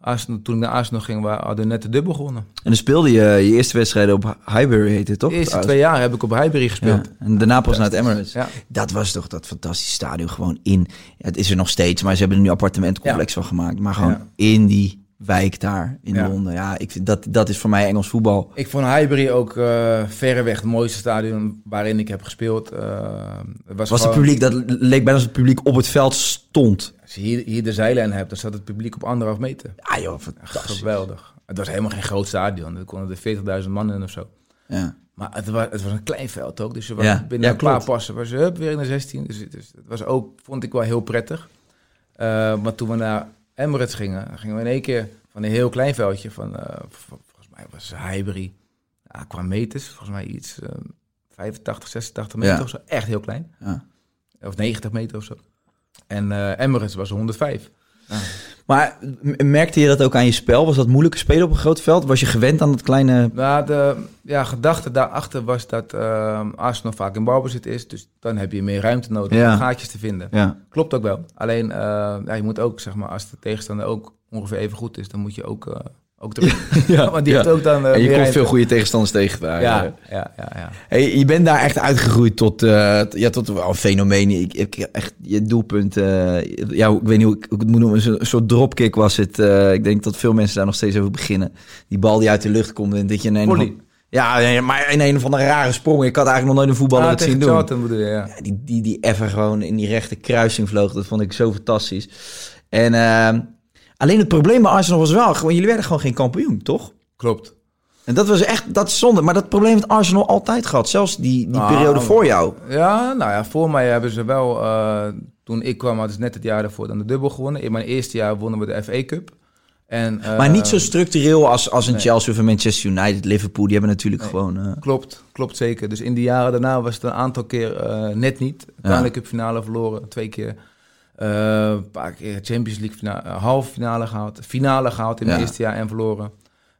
Arsenal, toen ik naar Arsenal ging, we hadden net de dubbel gewonnen. en dan speelde je je eerste wedstrijden op Highbury, heette het toch? De eerste twee jaar heb ik op Highbury gespeeld. Ja. En daarna pas naar het Emirates. Ja. Dat was toch dat fantastische stadion gewoon in. Het is er nog steeds, maar ze hebben er nu appartementcomplex van gemaakt. Maar gewoon in die wijk daar in. Londen. Ja, ik vind dat, dat is voor mij Engels voetbal. Ik vond Highbury ook eh verreweg het mooiste stadion waarin ik heb gespeeld. Eh, was het publiek, dat leek bijna als het publiek op het veld stond. Je hier, hier de zijlijn hebt, dan staat het publiek op anderhalf meter. Ja joh, fantastisch. Geweldig. Het was helemaal geen groot stadion. Er konden er 40.000 man in of zo. Ja. Maar het was, het was een klein veld ook. Dus je was Ja, binnen ja, een paar klopt. passen was je hup, weer in de 16. Dus, het- dus was ook, vond ik wel heel prettig. Eh, maar toen we naar Emirates gingen, gingen we in één keer van een heel klein veldje van, eh, volgens mij was Highbury, ja, qua meters, volgens mij iets eh 85, 86 meter Ja. of zo. Echt heel klein. Ja. Of 90 meter of zo. En eh, Emirates was 105. Maar m- merkte je dat ook aan je spel? Was dat moeilijker spelen op een groot veld? Was je gewend aan dat kleine... Nou, de ja, gedachte daarachter was dat eh, Arsenal vaak in balbezit is. Dus dan heb je meer ruimte nodig Ja. om gaatjes te vinden. Ja, Klopt ook wel. Alleen, eh, ja, je moet ook, zeg maar, als de tegenstander ook ongeveer even goed is, dan moet je ook, eh ook ja, Want die ja. heeft ook dan eh, En je komt veel goede tegenstanders tegen daar. Ja, eh. ja, ja, ja. Hey, je bent daar echt uitgegroeid tot, eh, t- ja, tot wel een fenomeen. Ik, ik echt je doelpunt. ja, ik weet niet hoe ik, hoe ik het moet noemen. Een soort dropkick was het. eh, ik denk dat veel mensen daar nog steeds over beginnen. Die bal die uit de lucht komt en dat je in een ja, maar in een of andere rare sprong. Ik had eigenlijk nog nooit een voetballer Ah, het zien doen. Bedoel je, ja. Ja, die, die, die even gewoon in die rechte kruising vloog. Dat vond ik zo fantastisch. En ehm, alleen het probleem bij Arsenal was wel, gewoon, jullie werden gewoon geen kampioen, toch? Klopt. En dat was echt, dat is zonde. Maar dat probleem heeft Arsenal altijd gehad. Zelfs die, die Ah, periode voor jou. Ja, nou ja, voor mij hebben ze wel, eh, toen ik kwam, hadden ze net het jaar daarvoor dan de dubbel gewonnen. In mijn eerste jaar wonnen we de FA Cup. En, eh, Maar niet zo structureel als, als een nee. Chelsea of een Manchester United, Liverpool. Die hebben natuurlijk Nee. gewoon... eh, Klopt, klopt zeker. Dus in die jaren daarna was het een aantal keer net niet. Uiteindelijk Cup finale verloren, twee keer. Eh, een paar keer Champions League finale, halve finale gehaald. Finale gehaald in mijn Ja. eerste jaar en verloren.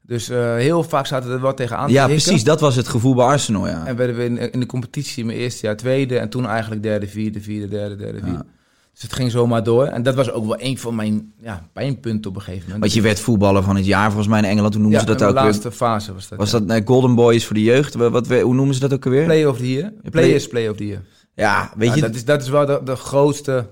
Dus eh, heel vaak zaten er wel tegenaan te Ja, precies. Dat was het gevoel bij Arsenal, ja. En werden we in, in de competitie mijn eerste jaar tweede. En toen eigenlijk derde, vierde, vierde, derde, derde, vierde. Dus het ging zomaar door. En dat was ook wel een van mijn ja, pijnpunten op een gegeven moment. Want je werd voetballer van het jaar volgens mij in Engeland. Hoe noemen ja, ze dat in ook de weer? laatste fase was dat. Was dat eh, Golden Boys voor de jeugd? Wat, wat, hoe noemen ze dat ook alweer? Play of the year? Players Play of the year. Ja, weet je... dat, is, dat is wel de, de grootste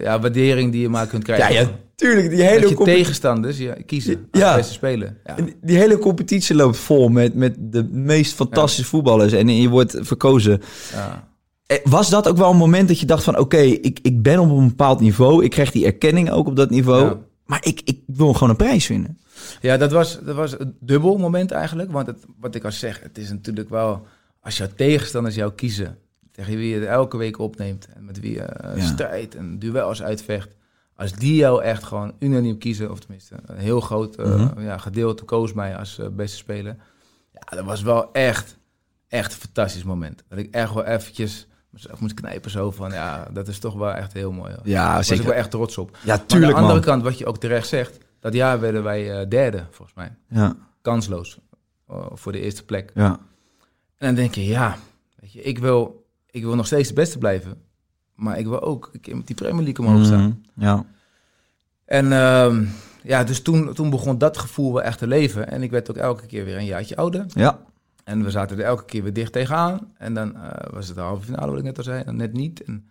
ja, waardering die je maar kunt ja, krijgen. ja, tuurlijk. Die dat hele, je compe- tegenstanders ja, kiezen als Ja. beste speler. Ja. die- hele competitie loopt vol met, met de meest fantastische voetballers. En je wordt verkozen. Ja. Eh, Was dat ook wel een moment dat je dacht van... Oké, ik, ik ben op een bepaald niveau. Ik krijg die erkenning ook op dat niveau. Ja. Maar ik, ik wil gewoon een prijs winnen. Ja, dat was, dat was een dubbel moment eigenlijk. Want het, wat ik al zeg, het is natuurlijk wel... Als jouw tegenstanders jou kiezen... tegen wie je het elke week opneemt... en met wie je eh, Ja. strijdt en duels uitvecht... als die jou echt gewoon unaniem kiezen... of tenminste een heel groot eh, Mhm. ja, gedeelte koos mij als eh, beste speler... ja, dat was wel echt, echt een fantastisch moment. Dat ik echt wel eventjes mezelf moest knijpen zo van... ja, dat is toch wel echt heel mooi. hoor. Ja, Daar was ik wel echt trots op. Ja, Maar tuurlijk aan de andere man. kant, wat je ook terecht zegt... dat jaar werden wij derde, volgens mij Ja, kansloos voor de eerste plek. ja. En dan denk je, ja, weet je, ik wil, ik wil nog steeds de beste blijven. Maar ik wil ook een keer met die Premier League omhoog staan. Mhm, Ja. En ehm, ja, dus toen, toen begon dat gevoel wel echt te leven. En ik werd ook elke keer weer een jaartje ouder. Ja. En we zaten er elke keer weer dicht tegenaan. En dan eh, was het de halve finale, wat ik net al zei, en net niet. En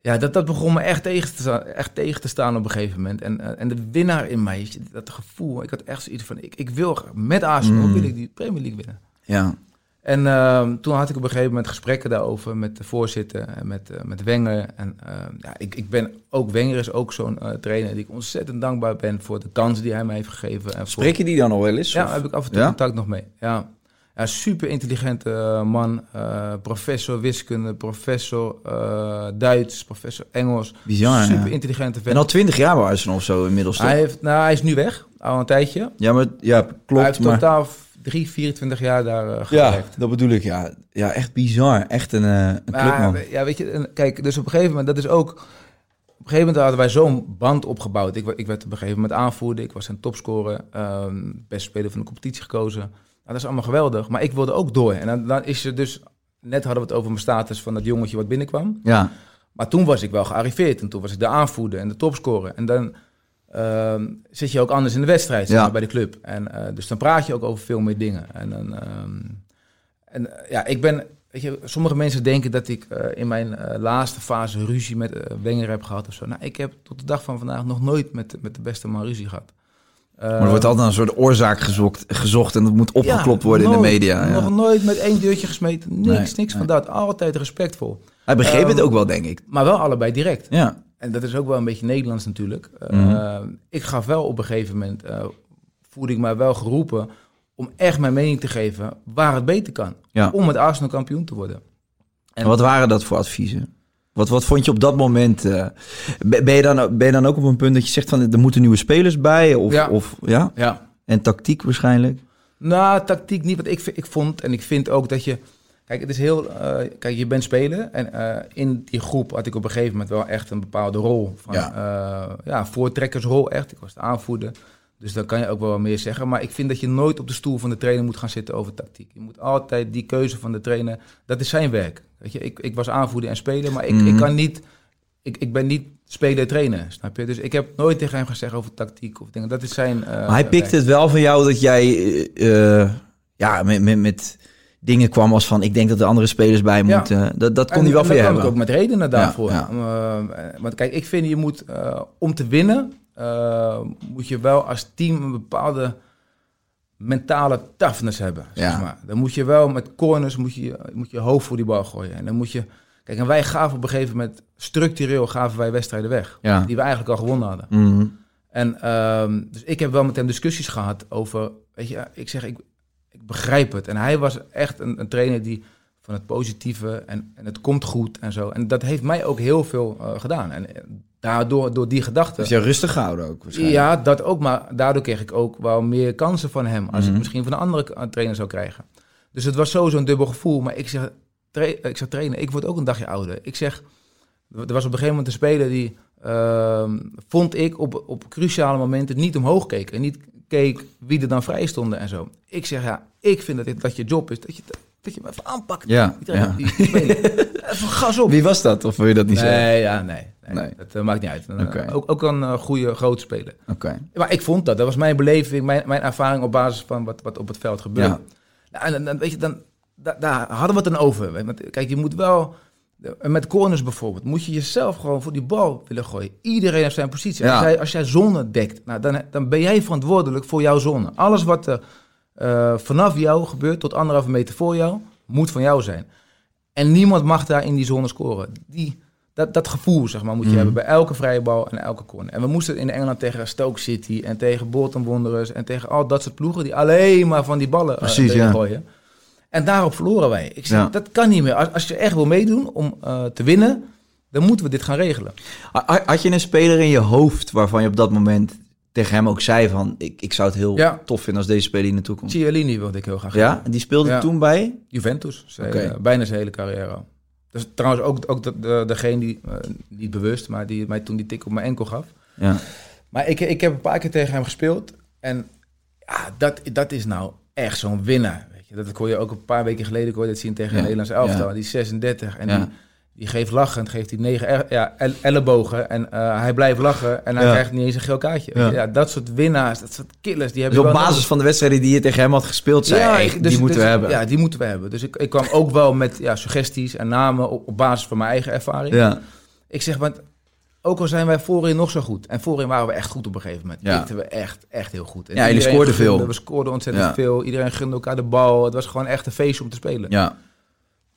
ja, dat, dat begon me echt tegen, te staan, echt tegen te staan op een gegeven moment. En, eh, en de winnaar in mij, dat gevoel, ik had echt zoiets van, ik, ik wil met Arsenal, Mm. wil ik die Premier League winnen. Ja. En ehm, toen had ik op een gegeven moment gesprekken daarover met de voorzitter en met, eh, met Wenger. En ehm, ja, ik, ik ben ook, Wenger is ook zo'n eh, trainer die ik ontzettend dankbaar ben voor de kans die hij mij heeft gegeven. En Spreek je die dan al wel eens? ja, daar heb ik af en toe Ja? contact nog mee. Ja, ja super intelligente eh, man, professor wiskunde, professor Duits, professor Engels. Bizar, super intelligente En vent. al twintig jaar bij Arsenal of zo inmiddels. toch? Hij, heeft, nou, hij is nu weg, al een tijdje. Ja, maar ja, hij klopt. heeft maar... totaal drie, 24 jaar daar eh, Ja, dat bedoel ik, ja. Ja, echt bizar. Echt een, eh een clubman. Ja, weet je, kijk, dus op een gegeven moment, dat is ook... Op een gegeven moment hadden wij zo'n band opgebouwd. Ik, ik werd op een gegeven moment aanvoerder, ik was een topscorer, ehm beste speler van de competitie gekozen. Nou, dat is allemaal geweldig, maar ik wilde ook door. En dan, dan is er dus, net hadden we het over mijn status van dat jongetje wat binnenkwam. Ja, Maar toen was ik wel gearriveerd en toen was ik de aanvoerder en de topscorer. En dan ehm, zit je ook anders in de wedstrijd zeg Ja. maar, bij de club. En, eh, dus dan praat je ook over veel meer dingen. En, dan, ehm, en eh, ja, ik ben, weet je, sommige mensen denken dat ik eh, in mijn laatste fase ruzie met Wenger heb gehad of zo. Nou, ik heb tot de dag van vandaag nog nooit met, met de beste man ruzie gehad. maar er wordt altijd een soort oorzaak gezocht, gezocht en dat moet opgeklopt worden in de media. Ja. Nog nooit met één deurtje gesmeten. Niks, Nee, niks nee. van dat. Altijd respectvol. Hij begreep het Ehm, ook wel, denk ik. Maar wel allebei direct. Ja, En dat is ook wel een beetje Nederlands natuurlijk. Eh, Mhm. Ik gaf wel op een gegeven moment, eh voelde ik mij wel geroepen om echt mijn mening te geven waar het beter kan. ja. Om met Arsenal kampioen te worden. En wat waren dat voor adviezen? Wat, wat vond je op dat moment? eh, ben, je dan, ben je dan ook op een punt dat je zegt van er moeten nieuwe spelers bij? Of, Ja. Of, ja? Ja. En tactiek waarschijnlijk? Nou, tactiek niet. Want ik, ik vond en ik vind ook dat je... Kijk, het is heel... eh, kijk, je bent speler. En eh, in die groep had ik op een gegeven moment wel echt een bepaalde rol. Van, Ja. ja. ja, voortrekkersrol echt. Ik was de aanvoerder. Dus daar kan je ook wel wat meer zeggen. Maar ik vind dat je nooit op de stoel van de trainer moet gaan zitten over tactiek. Je moet altijd die keuze van de trainer... Dat is zijn werk. Weet je, ik, ik was aanvoerder en speler. Maar ik, Mhm. ik kan niet... Ik, ik ben niet speler trainer, snap je? Dus ik heb nooit tegen hem gezegd over tactiek of dingen. Dat is zijn... eh, Maar hij werk. het wel van jou dat jij eh, eh, ja, met, met, met dingen kwam als van... ik denk dat er andere spelers bij Ja. moeten. Dat, dat kon En- hij wel van je hebben. ook met redenen daarvoor. Ja, Eh, want kijk, ik vind je moet, eh, om te winnen, eh, moet je wel als team een bepaalde mentale toughness hebben. Zeg Ja. maar. Dan moet je wel met corners, moet je, moet je hoofd voor die bal gooien. En dan moet je, kijk, en wij gaven op een gegeven moment, structureel gaven wij wedstrijden weg. Ja. Die we eigenlijk al gewonnen hadden. Mhm. En ehm, dus ik heb wel met hem discussies gehad over, weet je, ik zeg, ik begrijp het. En hij was echt een, een trainer die van het positieve en, en het komt goed en zo. En dat heeft mij ook heel veel eh, gedaan. En eh, daardoor, door die gedachten... Dus je rustig gehouden ook waarschijnlijk. Ja, dat ook, maar daardoor kreeg ik ook wel meer kansen van hem. Als Mhm. ik misschien van een andere k- trainer zou krijgen. Dus het was sowieso een dubbel gevoel. Maar ik zeg, ik zeg trainen, ik word ook een dagje ouder. Ik zeg, er was op een gegeven moment een speler die, ehm, vond ik, op, op cruciale momenten niet omhoog keek. En niet keek wie er dan vrij stonden en zo. Ik zeg, ja, ik vind dat, dit, dat je job is, dat je, dat je hem even aanpakt. Ja, ja. spelen. even gas op. Wie was dat? Of wil je dat niet zeggen? Nee, ja, nee. nee, Nee. Dat eh, maakt niet uit. Eh, Oké. ook, ook een eh, goede, grote speler. Oké. Maar ik vond dat. Dat was mijn beleving, mijn, mijn ervaring op basis van wat, wat op het veld gebeurt. Ja. Nou, en dan, dan, weet je, dan, da- daar hadden we het dan over. Want, kijk, je moet wel... Met corners bijvoorbeeld, moet je jezelf gewoon voor die bal willen gooien. Iedereen heeft zijn positie. Ja. Als, jij, als jij zone dekt, nou, dan, dan ben jij verantwoordelijk voor jouw zone. Alles wat er eh, vanaf jou gebeurt tot anderhalve meter voor jou, moet van jou zijn. En niemand mag daar in die zone scoren. Die, dat, dat gevoel, zeg maar, moet je Mhm. hebben bij elke vrije bal en elke corner. En we moesten in Engeland tegen Stoke City en tegen Bolton Wanderers en tegen al dat soort ploegen die alleen maar van die ballen eh, Precies, ja. gooien. En daarop verloren wij. Ik zeg, Ja. dat kan niet meer. Als, als je echt wil meedoen om eh, te winnen, dan moeten we dit gaan regelen. Ha- Had je een speler in je hoofd waarvan je op dat moment tegen hem ook zei van... ik, ik zou het heel Ja. tof vinden als deze speler hier naartoe komt? Cialini wilde ik heel graag. Ja? En die speelde Ja. toen bij? Juventus, eh, bijna zijn hele carrière. Dus trouwens ook, ook de, de- degene die, eh, niet bewust, maar die mij toen die tik op mijn enkel gaf. Ja. Maar ik, ik heb een paar keer tegen hem gespeeld. En ja, dat, dat is nou echt zo'n winnaar. Dat kon je ook een paar weken geleden kon je dat zien tegen Ja, een Nederlandse elftal. ja. Die is 36 en die, die geeft lachend, geeft hij negen er- ja, el- ellebogen. En eh, hij blijft lachen en hij Ja. krijgt niet eens een geel kaartje. Ja. Ja. dat soort winnaars, dat soort killers, die Dus hebben op basis nodig. van de wedstrijden die je tegen hem had gespeeld, zei Ja, hij, ik- die dus- moeten dus- we hebben. Ja, die moeten we hebben. Dus ik, ik kwam ook wel met ja, suggesties en namen op, op basis van mijn eigen ervaring. Ja. Ik zeg, want ook al zijn wij voorin nog zo goed. En voorin waren we echt goed op een gegeven moment. Ja. Pikten we echt, echt heel goed. En Ja, jullie scoorden gunde- veel. We scoorden ontzettend Ja. veel. Iedereen gunde elkaar de bal. Het was gewoon echt een feestje om te spelen. ja.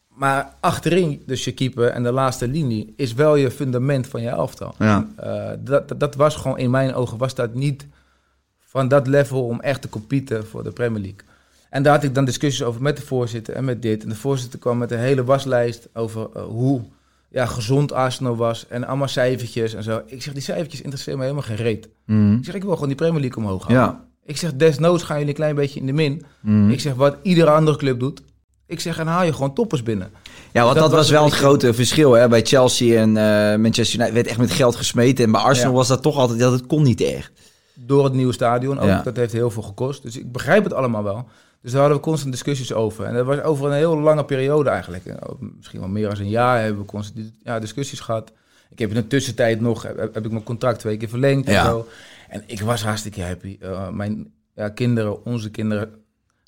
Maar achterin, dus je keeper en de laatste linie, is wel je fundament van je elftal. Ja. Eh, dat, dat, dat was gewoon in mijn ogen, was dat niet van dat level om echt te competen voor de Premier League. En daar had ik dan discussies over met de voorzitter en met dit. En de voorzitter kwam met een hele waslijst over eh, hoe ja, gezond Arsenal was. En allemaal cijfertjes en zo. Ik zeg, die cijfertjes interesseren me helemaal geen reet. Mhm. Ik zeg, ik wil gewoon die Premier League omhoog halen. Ja. Ik zeg, desnoods gaan jullie een klein beetje in de min. Mhm. Ik zeg, wat iedere andere club doet. Ik zeg, en haal je gewoon toppers binnen. Ja, want dat, Dat was was wel een het grote verschil. Hè? Bij Chelsea en eh, Manchester United werd echt met geld gesmeten. En bij Arsenal Ja. was dat toch altijd, dat het kon niet echt. Door het nieuwe stadion ook. Ja. Dat heeft heel veel gekost. Dus ik begrijp het allemaal wel. Dus daar hadden we constant discussies over. En dat was over een heel lange periode eigenlijk. Misschien wel meer dan een jaar hebben we constant ja, discussies gehad. Ik heb in de tussentijd nog, heb, heb ik mijn contract twee keer verlengd en zo. En ik was hartstikke happy. Eh, mijn ja, kinderen, onze kinderen,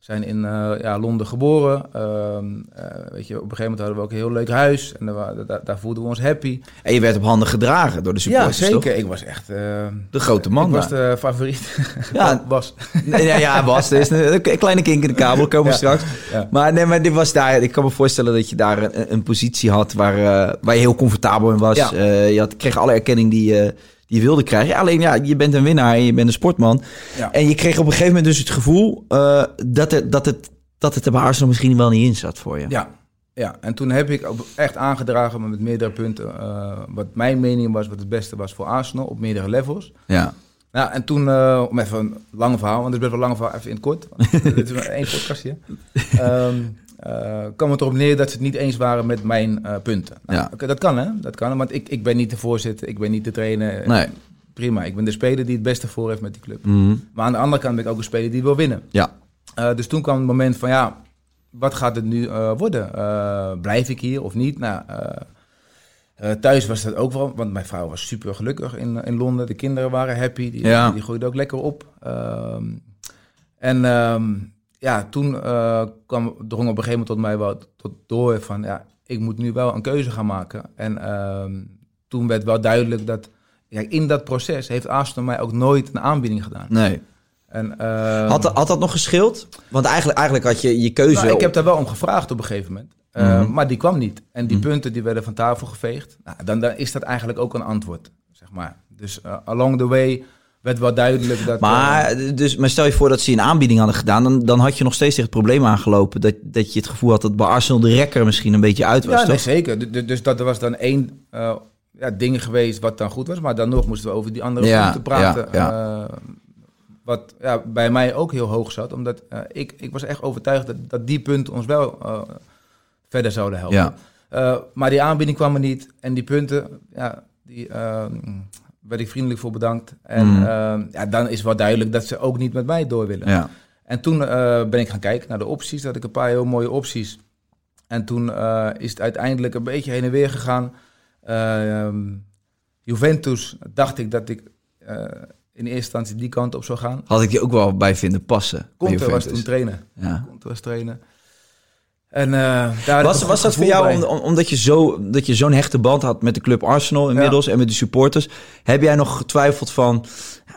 zijn in eh, ja, Londen geboren. Ehm, eh, weet je, op een gegeven moment hadden we ook een heel leuk huis. En daar, daar, daar voelden we ons happy. En je werd op handen gedragen door de Ja, supporters, toch? zeker. Ik was echt... eh, De grote man ik was de favoriet. Ja. was. Nee, ja, ja, Bas, er is een, een kleine kink in de kabel, komen Ja. straks. Ja. Maar, nee, maar dit was daar, ik kan me voorstellen dat je daar een, een positie had waar, waar je heel comfortabel in was. Je had, kreeg alle erkenning die, je die wilde krijgen. Alleen ja, je bent een winnaar en je bent een sportman. Ja. En je kreeg op een gegeven moment dus het gevoel eh, dat, het, dat, het, dat het er bij Arsenal misschien wel niet in zat voor je. Ja, ja, en toen heb ik echt aangedragen met meerdere punten. eh, wat mijn mening was, wat het beste was voor Arsenal op meerdere levels. Ja. Nou, en toen, eh, om even een lang verhaal, want het is best wel een lang verhaal, even in het kort. Dit is maar één podcastje. Ehm eh, kwam het erop neer dat ze het niet eens waren met mijn eh, punten. Nou, Ja. dat kan hè, dat kan. Want ik, ik ben niet de voorzitter, ik ben niet de trainer. Nee. Prima, ik ben de speler die het beste voor heeft met die club. Mhm. Maar aan de andere kant ben ik ook een speler die wil winnen. Ja. Eh, dus toen kwam het moment van ja, wat gaat het nu worden? Blijf ik hier of niet? Nou, thuis was dat ook wel, want mijn vrouw was super gelukkig in, in Londen. De kinderen waren happy, die, Ja. die groeiden ook lekker op. Ehm, en ehm, ja, toen eh, kwam, drong op een gegeven moment tot mij wel tot door van ja, ik moet nu wel een keuze gaan maken. En ehm, toen werd wel duidelijk dat ja, in dat proces heeft Arsenal mij ook nooit een aanbieding gedaan. Nee. En, ehm, Had, dat- had dat nog geschild? Want eigenlijk, eigenlijk had je je keuze... nou, ik heb daar wel om gevraagd op een gegeven moment. Uh, Mhm. Maar die kwam niet. En die Mhm. punten die werden van tafel geveegd. Nou, dan, dan is dat eigenlijk ook een antwoord, zeg maar. Dus eh, along the way werd wel duidelijk dat... Maar, eh, dus, maar stel je voor dat ze een aanbieding hadden gedaan, dan, dan had je nog steeds tegen het probleem aangelopen dat, dat je het gevoel had dat bij Arsenal de rekker misschien een beetje uit was, ja, nee, zeker. Du- du- Dus dat er was dan één eh ja, ding geweest wat dan goed was. Maar dan nog moesten we over die andere Ja, punten praten. ja, eh, wat ja, bij mij ook heel hoog zat. Omdat ik, ik was echt overtuigd dat, dat die punten ons wel verder zouden helpen. Maar die aanbieding kwam er niet. En die punten, ja, die, eh, werd ik vriendelijk voor bedankt. En Mhm. ehm, ja, dan is wel duidelijk dat ze ook niet met mij door willen. Ja. En toen eh, ben ik gaan kijken naar de opties. Dat had ik een paar heel mooie opties. En toen eh, is het uiteindelijk een beetje heen en weer gegaan. Eh, ehm, Juventus dacht ik dat ik eh, in eerste instantie die kant op zou gaan. Had ik je ook wel bij vinden passen. bij Conte was Juventus. toen trainer. Ja. Conte was trainer. En ik Was, was dat voor jou om- om- omdat je zo- dat je zo'n hechte band had met de club Arsenal inmiddels en met de supporters? Heb jij nog getwijfeld van,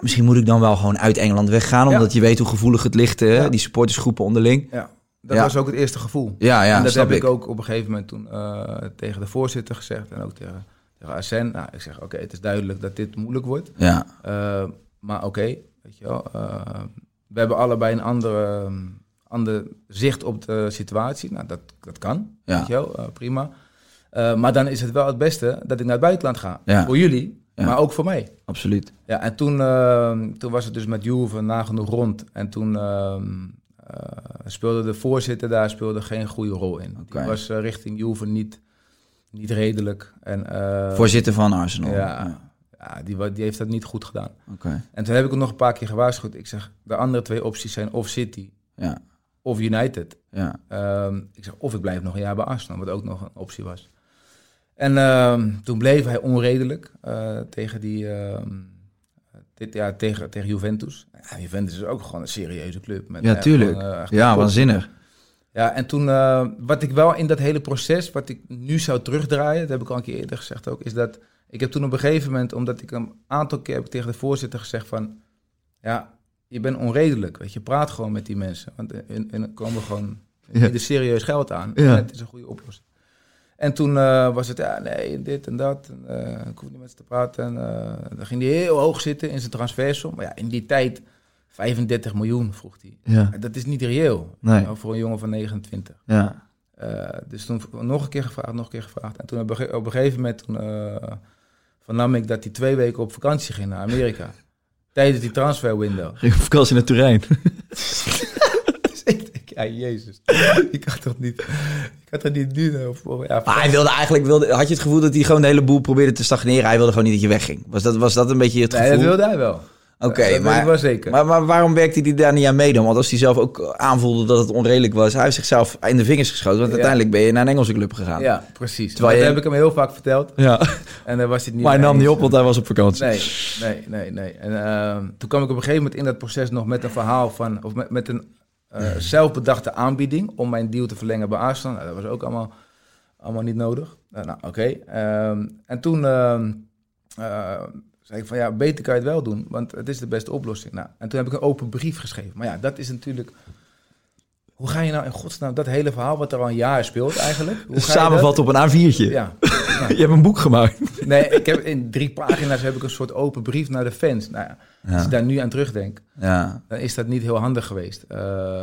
misschien moet ik dan wel gewoon uit Engeland weggaan, Ja. omdat je weet hoe gevoelig het ligt? Ja. die supportersgroepen onderling? Ja, dat was ook het eerste gevoel. Ja, ja, en dat heb ik. ik. ook op een gegeven moment toen eh, tegen de voorzitter gezegd. En ook tegen, tegen Arsène. Nou, ik zeg, oké, het is duidelijk dat dit moeilijk wordt. Ja, Eh, maar oké, weet je wel. we hebben allebei een andere, ehm, ander zicht op de situatie. Nou, dat, dat kan, Ja. weet je wel, eh, prima. Eh, maar dan is het wel het beste dat ik naar het buitenland ga. Ja. Voor jullie, Ja. maar ook voor mij. absoluut. Ja, en toen, ehm, toen was het dus met Juve nagenoeg rond. En toen eh, speelde de voorzitter daar speelde geen goede rol in. Oké. Die was eh, richting Juve niet, niet redelijk. En, eh, Voorzitter van Arsenal. Ja, ja die, die heeft dat niet goed gedaan. Oké. En toen heb ik het nog een paar keer gewaarschuwd. Ik zeg, de andere twee opties zijn of City Ja, of United. ja. Ehm, ik zeg, of ik blijf nog een jaar bij Arsenal, wat ook nog een optie was. En ehm, toen bleef hij onredelijk eh, tegen die... ehm, dit, ja, tegen, tegen Juventus. Ja, Juventus is ook gewoon een serieuze club. Met Ja, echt tuurlijk. gewoon, eh, Ja, top. waanzinnig. Ja, en toen, eh, wat ik wel in dat hele proces, wat ik nu zou terugdraaien, dat heb ik al een keer eerder gezegd ook, is dat ik heb toen op een gegeven moment, omdat ik een aantal keer heb ik tegen de voorzitter gezegd van, ja, je bent onredelijk, weet je, praat gewoon met die mensen, want hun, hun komen gewoon Ja. bieden serieus geld aan. Ja. En het is een goede oplossing. En toen eh, was het, ja, nee, dit en dat. En, eh, ik hoef niet met ze te praten. En eh, dan ging hij heel hoog zitten in zijn transfersom. Maar ja, in die tijd, 35 miljoen vroeg hij. Ja, Dat is niet reëel. Nee. Nou, voor een jongen van 29. ja. Dus toen nog een keer gevraagd, nog een keer gevraagd. En toen op een gegeven moment toen, vernam ik dat hij twee weken op vakantie ging naar Amerika. Tijdens die transferwindow. Ging op vakantie naar Turijn. Dus ik denk, ja, jezus. Ik kan toch niet, ik kan toch niet nu... eh, Of, ja, Maar hij wilde eigenlijk, wilde, had je het gevoel dat hij gewoon de hele boel probeerde te stagneren? Hij wilde gewoon niet dat je wegging. Was dat, was dat een beetje het nee, gevoel? dat wilde hij wel. Oké, maar, zeker. maar, maar waarom werkte hij daar niet aan mee dan? Want als hij zelf ook aanvoelde dat het onredelijk was, hij heeft zichzelf in de vingers geschoten. Want Ja. uiteindelijk ben je naar een Engelse club gegaan. ja, precies. Terwijl dat heb ik hem heel vaak verteld. Ja. En daar was hij niet Maar hij nam niet op, want hij was op vakantie. Nee, nee, nee, nee. En ehm, toen kwam ik op een gegeven moment in dat proces nog met een verhaal van, of met, met een eh, zelfbedachte aanbieding om mijn deal te verlengen bij Arsenal. Nou, dat was ook allemaal, allemaal niet nodig. Eh, nou, oké. Ehm, en toen ehm, eh, zei ik van ja, beter kan je het wel doen, want het is de beste oplossing. Nou, en toen heb ik een open brief geschreven. Maar ja, dat is natuurlijk. Hoe ga je nou in godsnaam dat hele verhaal wat er al een jaar speelt eigenlijk? Hoe ga Samenvatten op een A4'tje. Ja. Je hebt een boek gemaakt. Nee, ik heb in drie pagina's heb ik een soort open brief naar de fans. Nou ja, als Ja. ik daar nu aan terugdenk, Ja. dan is dat niet heel handig geweest. eh,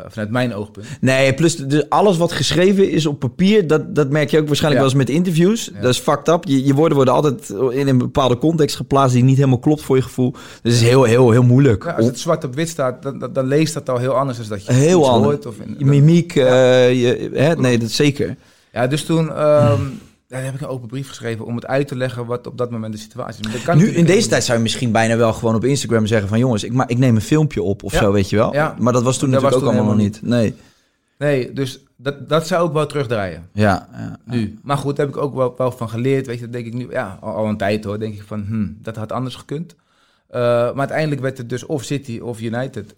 vanuit mijn oogpunt. Nee, plus alles wat geschreven is op papier, dat, dat merk je ook waarschijnlijk Ja. wel eens met interviews. Dat is fucked up. Je, je woorden worden altijd in een bepaalde context geplaatst die niet helemaal klopt voor je gevoel. Dus het is heel, heel, heel moeilijk. Ja, als het zwart op wit staat, dan, dan, dan leest dat al heel anders dan dat je Heel anders. hoort. Of in, Je mimiek, eh, je, hè? nee, dat zeker. Ja, dus toen ehm, ja, heb ik een open brief geschreven om het uit te leggen wat op dat moment de situatie is. Maar dat kan Nu, in deze tijd zou je misschien bijna wel gewoon op Instagram zeggen van... jongens, ik, ma ik neem een filmpje op of Ja. zo, weet je wel. Ja. Maar dat was toen Dat natuurlijk was ook allemaal nog niet. Nee. Nee, dus dat, dat zou ook wel terugdraaien. Ja, ja. Nu. Maar goed, daar heb ik ook wel, wel van geleerd. Weet je, dat denk ik nu, ja, al, al een tijd hoor, denk ik van, hm, dat had anders gekund. Eh, maar uiteindelijk werd het dus of City of United.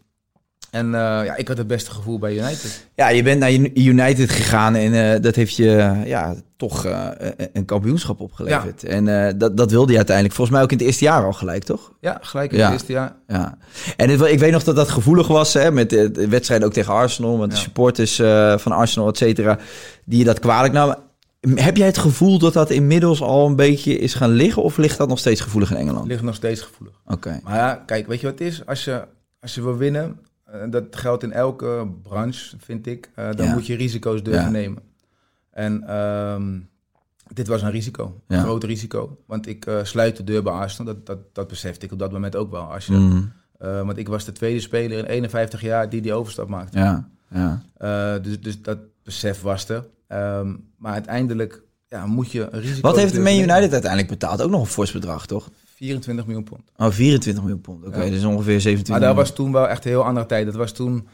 En eh, ja, ik had het beste gevoel bij United. Ja, je bent naar United gegaan en eh, dat heeft je ja, toch eh, een kampioenschap opgeleverd. En dat, dat wilde je uiteindelijk volgens mij ook in het eerste jaar al gelijk, toch? Ja, gelijk in Ja. het eerste jaar. Ja. En het, ik weet nog dat dat gevoelig was hè, met de, wedstrijden ook tegen Arsenal. Want de supporters van Arsenal, et cetera, die je dat kwalijk namen. Heb jij het gevoel dat dat inmiddels al een beetje is gaan liggen? Of ligt dat nog steeds gevoelig in Engeland? Ligt nog steeds gevoelig. Oké. Maar ja, kijk, weet je wat het is? Als je, als je wil winnen, eh, dat geldt in elke branche, vind ik, eh, dan Ja. moet je risico's durven Ja. nemen. En ehm, dit was een risico, een groot risico. Want ik eh, sluit de deur bij Arsenal, dat, dat, dat besefte ik op dat moment ook wel. Als je, Mm, eh, want ik was de tweede speler in 51 jaar die die overstap maakte. ja, ja. Dus, dus dat besef was er. Ehm, maar uiteindelijk ja, moet je een risico Wat heeft de Man nemen. United uiteindelijk betaald? Ook nog een fors bedrag, toch? 24 miljoen pond. Oh, 24 miljoen pond. Oké, Ja. dus ongeveer 27 Maar dat miljoen. was toen wel echt een heel andere tijd. Dat was toen...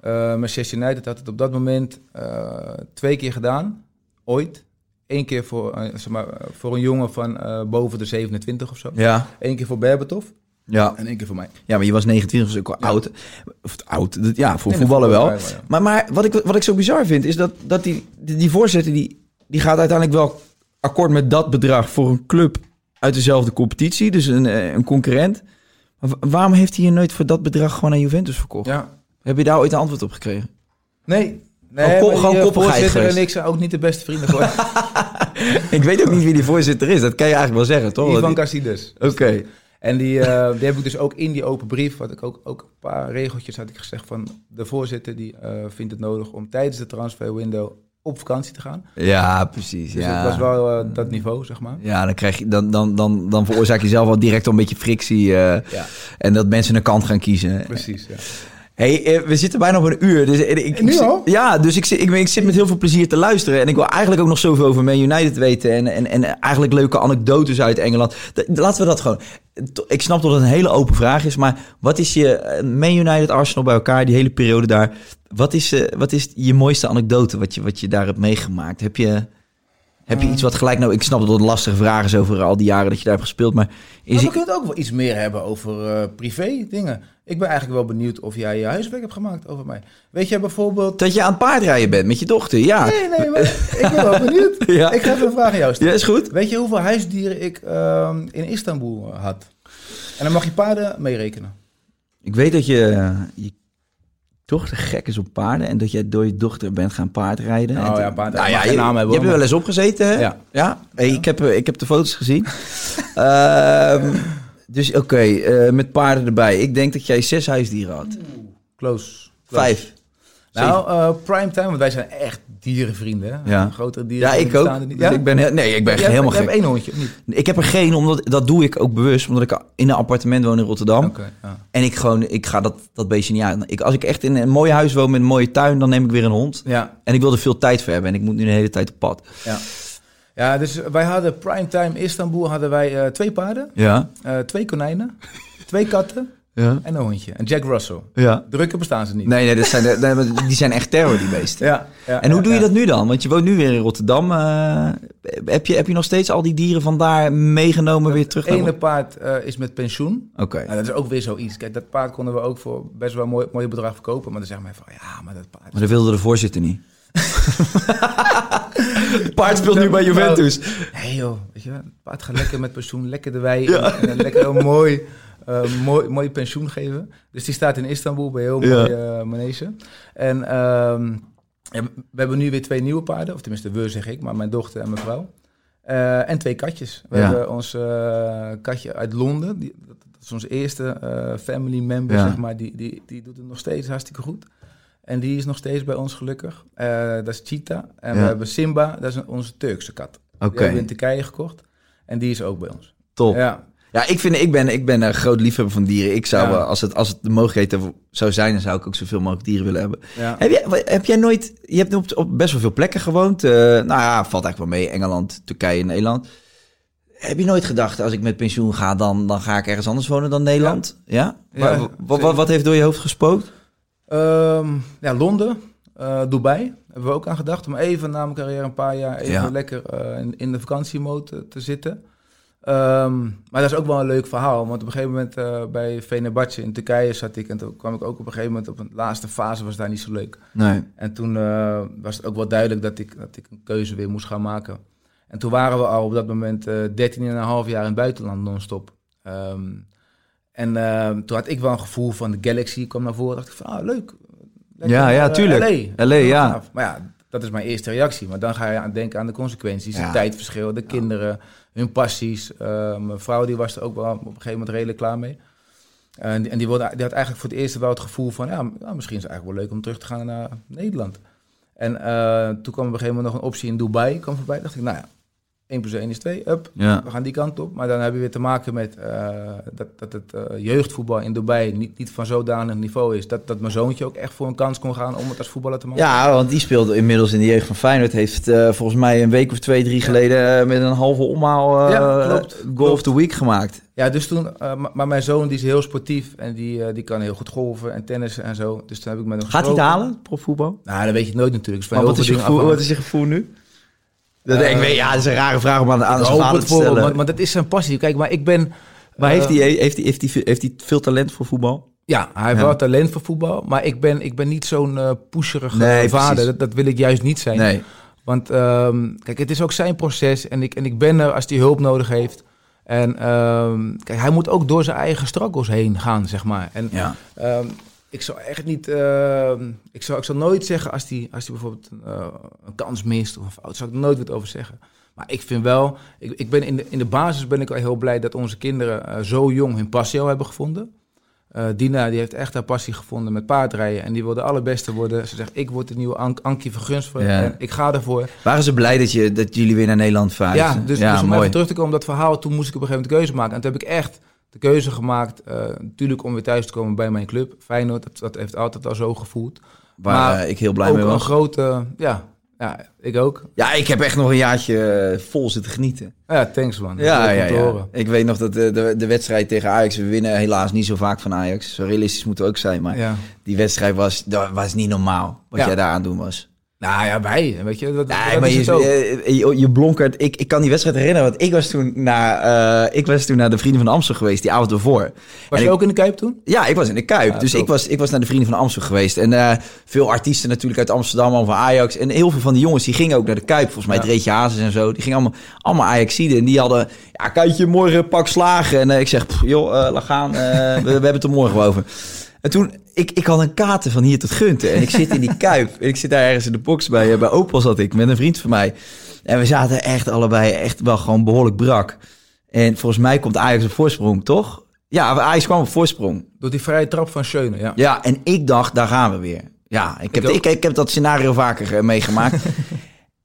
eh Manchester United had het op dat moment eh, twee keer gedaan. Ooit. Eén keer voor, eh, zeg maar, voor een jongen van boven de 27 of zo. Ja, Eén keer voor Berbatov ja. en één keer voor mij. ja, maar je was 29, dus ook Ja. oud. Of oud, ja, voor Nee, voetballen wel. ja. Maar, maar wat, ik, wat ik zo bizar vind, is dat, dat die, die, die voorzitter, die, die gaat uiteindelijk wel akkoord met dat bedrag voor een club uit dezelfde competitie, dus een, eh, een concurrent. Maar waarom heeft hij je nooit voor dat bedrag gewoon aan Juventus verkocht? Ja. Heb je daar ooit een antwoord op gekregen? Nee. Nee, Oh, gewoon eh, koppigheid en ik zijn ook niet de beste vrienden geworden. ik weet ook niet wie die voorzitter is, dat kan je eigenlijk wel zeggen, toch? Ivan Cassides. Oké. En die, eh, die heb ik dus ook in die open brief, wat ik ook, ook een paar regeltjes had ik gezegd van de voorzitter die vindt het nodig om tijdens de transfer window op vakantie te gaan. Ja, precies. Dus ja. het was wel eh, dat niveau, zeg maar. Ja, dan, krijg je, dan, dan, dan, dan veroorzaak je zelf al direct al een beetje frictie. eh, Ja, en dat mensen een kant gaan kiezen. precies. Ja. Hey, eh, we zitten bijna op een uur. Dus ik, ik, Nu ik- al? Ja, dus ik, zit- ik, ik zit met heel veel plezier te luisteren. En ik wil eigenlijk ook nog zoveel over Man United weten. En, en, en eigenlijk leuke anekdotes uit Engeland. Laten we dat gewoon. Ik snap dat het een hele open vraag is. Maar wat is je eh, Man United, Arsenal bij elkaar, die hele periode daar. Wat is, eh, wat is je mooiste anekdote wat je, wat je daar hebt meegemaakt? Heb je, heb je iets wat gelijk... Nou, ik snap dat het een lastige vraag is over al die jaren dat je daar hebt gespeeld. Maar is Maar we ik, kunnen het ook wel iets meer hebben over eh, privé dingen. Ik ben eigenlijk wel benieuwd of jij je huiswerk hebt gemaakt over mij. Weet jij bijvoorbeeld... dat je aan het paardrijden bent met je dochter? Ja, Nee, nee, maar ik ben wel benieuwd. Ja. Ik ga even een vraag aan jou stellen. ja is goed. Weet je hoeveel huisdieren ik ehm, in Istanbul had? En dan mag je paarden meerekenen. Ik weet dat je, eh, je dochter gek is op paarden en dat jij door je dochter bent gaan paardrijden. En toen- ja, paard- nou ja, je, naam hebben, je hebt er wel eens opgezeten, hè? Ja. ja? Hey, ik, heb, eh, ik heb de foto's gezien. Ehm, dus oké, eh, met paarden erbij. Ik denk dat jij zes huisdieren had. Close. Close. Vijf. Nou, eh prime time, want wij zijn echt dierenvrienden. Ja. Grotere dieren. Ja, ik ook. er niet. Dus Ja? ik ben, nee, ik ben Je helemaal je gek. hebt één hondje, of niet? Ik heb er geen, omdat dat doe ik ook bewust, omdat ik in een appartement woon in Rotterdam. Oké, ja. En ik gewoon, ik ga dat, dat beestje niet aan. Ik, als ik echt in een mooi huis woon met een mooie tuin, dan neem ik weer een hond. Ja, En ik wil er veel tijd voor hebben. En ik moet nu de hele tijd op pad. ja. Ja, dus wij hadden primetime Istanbul hadden wij eh, twee paarden, Ja. eh, twee konijnen, twee katten Ja. en een hondje. En Jack Russell. Ja. Drukker bestaan ze niet. Nee, nee, dat zijn, de- die zijn echt terror, die beesten. Ja, ja, En hoe ja, doe je dat nu dan? Want je woont nu weer in Rotterdam. eh, heb, je, heb je nog steeds al die dieren van daar meegenomen weer terug Het naar... ene paard is met pensioen. Oké. Nou, dat is ook weer zoiets. Kijk, dat paard konden we ook voor best wel een mooi, mooi bedrag verkopen. Maar dan zeggen mensen van, ja, maar dat paard... Maar dat wilde de voorzitter niet. Paard speelt nu bij Juventus. Nee joh, weet je paard gaat lekker met pensioen, lekker de wei en, en lekker een mooi, eh, mooi, mooi pensioen geven. Dus die staat in Istanbul bij heel Ja. mooi eh, manege. En ehm, ja, we hebben nu weer twee nieuwe paarden, of tenminste we zeg ik, maar mijn dochter en mijn vrouw. Eh, en twee katjes. We Ja. hebben ons eh, katje uit Londen, die, dat, is onze eerste eh, family member, zeg maar, die, die, die doet het nog steeds hartstikke goed. En die is nog steeds bij ons gelukkig. Eh, dat is Cheetah. En Ja. we hebben Simba, dat is een- onze Turkse kat. Oké, Die hebben we in Turkije gekocht. En die is ook bij ons. top. Ja. Ja, ik, vind, ik, ben, ik ben een groot liefhebber van dieren. Ik zou, Ja. als, het, als het de mogelijkheid zou zijn, dan zou ik ook zoveel mogelijk dieren willen hebben. ja. Heb jij, heb jij nooit... Je hebt op, op best wel veel plekken gewoond. eh, nou ja, valt eigenlijk wel mee. Engeland, Turkije, Nederland. Heb je nooit gedacht, als ik met pensioen ga, dan, dan ga ik ergens anders wonen dan Nederland? Ja? Wa- wat, zeker. wat heeft door je hoofd gespookt? Ehm, ja, Londen, eh, Dubai, hebben we ook aan gedacht. Om even na mijn carrière een paar jaar even Ja. lekker eh, in, in de vakantiemode te, te zitten. Ehm, maar dat is ook wel een leuk verhaal. Want op een gegeven moment eh, bij Fenerbahce in Turkije zat ik. En toen kwam ik ook op een gegeven moment op een laatste fase was daar niet zo leuk. Nee. En toen was het ook wel duidelijk dat ik, dat ik een keuze weer moest gaan maken. En toen waren we al op dat moment eh 13,5 jaar in het buitenland non-stop. Ehm, en ehm, toen had ik wel een gevoel van de Galaxy kwam naar voren. dacht ik van, ah, leuk. Lekker Ja, ja, eh, tuurlijk. LA. LA, ja. Maar ja, dat is mijn eerste reactie. Maar dan ga je aan denken aan de consequenties, Ja. het tijdverschil, de kinderen, hun passies. Eh, mijn vrouw die was er ook wel op een gegeven moment redelijk klaar mee. En die, en die, wilde, die had eigenlijk voor het eerst wel het gevoel van... ja, nou, misschien is het eigenlijk wel leuk om terug te gaan naar Nederland. En eh, toen kwam op een gegeven moment nog een optie in Dubai kwam voorbij. dacht ik, nou ja, 1 plus 1 is 2, up. Ja. We gaan die kant op. Maar dan heb je weer te maken met eh, dat, dat het eh, jeugdvoetbal in Dubai niet, niet van zodanig niveau is. Dat, dat mijn zoontje ook echt voor een kans kon gaan om het als voetballer te maken. Ja, want die speelde inmiddels in de jeugd van Feyenoord. Heeft eh, volgens mij een week of twee, drie geleden met een halve omhaal eh Ja, klopt. Goal Klopt. of the Week gemaakt. Ja, dus toen, eh, ma- maar mijn zoon die is heel sportief en die, eh, die kan heel goed golven en tennissen en zo. Dus toen heb ik met hem Gaat hij het gesproken. halen, profvoetbal? Nou, dat weet je nooit natuurlijk. Maar wat is, je gevoel, wat is je gevoel nu? Dat, Eh, ik weet, ja, dat is een rare vraag om aan, aan zijn vader te stellen. want, want dat is zijn passie. Kijk, maar ik ben... maar eh, heeft hij heeft hij heeft hij heeft hij veel talent voor voetbal? Ja, hij heeft Ja. wel talent voor voetbal, maar ik ben, ik ben niet zo'n eh pusherige Nee, vader. Dat, dat wil ik juist niet zijn. Nee. Want ehm, kijk, het is ook zijn proces en ik, en ik ben er als hij hulp nodig heeft. En ehm, kijk, hij moet ook door zijn eigen struggles heen gaan, zeg maar. En Ja. ehm, ik zou echt niet, ehm, ik, zou, ik zou nooit zeggen als hij als die bijvoorbeeld een, eh, een kans mist of een fout, zou ik er nooit wat over zeggen. Maar ik vind wel, ik, ik ben in, de, in de basis ben ik wel heel blij dat onze kinderen eh, zo jong hun passie al hebben gevonden. Eh, Dina die heeft echt haar passie gevonden met paardrijden en die wil de allerbeste worden. Ze zegt, ik word de nieuwe Ank Ankie Vergunsver Ja. en ik ga ervoor. Waren ze blij dat, je, dat jullie weer naar Nederland verhuisden? Ja, dus, dus om even terug te komen op dat verhaal, toen moest ik op een gegeven moment keuze maken. En toen heb ik echt de keuze gemaakt, eh, natuurlijk om weer thuis te komen bij mijn club. Feyenoord, dat, dat heeft altijd al zo gevoeld. Waar maar eh, ik heel blij ook mee een was. grote, ja, ja, ik ook. Ja, ik heb echt nog een jaartje eh, vol zitten genieten. Ja, thanks man. Ja, ja, ja. Ik weet nog dat de, de, de wedstrijd tegen Ajax, we winnen helaas niet zo vaak van Ajax. Zo realistisch moeten we ook zijn, maar Ja. die wedstrijd was, was niet normaal wat Ja. jij daar aan doen was. Nou ja, wij, weet je, dat, Nee, dat maar je, ook. eh, je, je blonkert. Ik, ik kan die wedstrijd herinneren, want ik was toen naar, eh, ik was toen naar de Vrienden van Amstel geweest, die avond ervoor. Was en je ik- ook in de Kuip toen? Ja, ik was in de Kuip. Ja, dus top. ik was, ik was naar de Vrienden van Amstel geweest. En eh, veel artiesten natuurlijk uit Amsterdam, allemaal van Ajax. En heel veel van die jongens die gingen ook naar de Kuip. Volgens mij Ja. Dreetje Hazes en zo. Die gingen allemaal, allemaal Ajaxiden. En die hadden, ja, Kuitje, morgen pak slagen. En eh, ik zeg, pff, joh, eh, laat gaan. eh, we, we hebben het er morgen over. En toen, ik, ik had een kaarten van hier tot Gunten. En ik zit in die Kuip. En ik zit daar ergens in de box bij, bij Opel zat ik, met een vriend van mij. En we zaten echt allebei echt wel gewoon behoorlijk brak. En volgens mij komt Ajax op voorsprong, toch? Ja, Ajax kwam op voorsprong. Door die vrije trap van Schöne, ja. Ja, en ik dacht, daar gaan we weer. Ja, ik heb, ik, ik, heb dat scenario vaker eh, meegemaakt.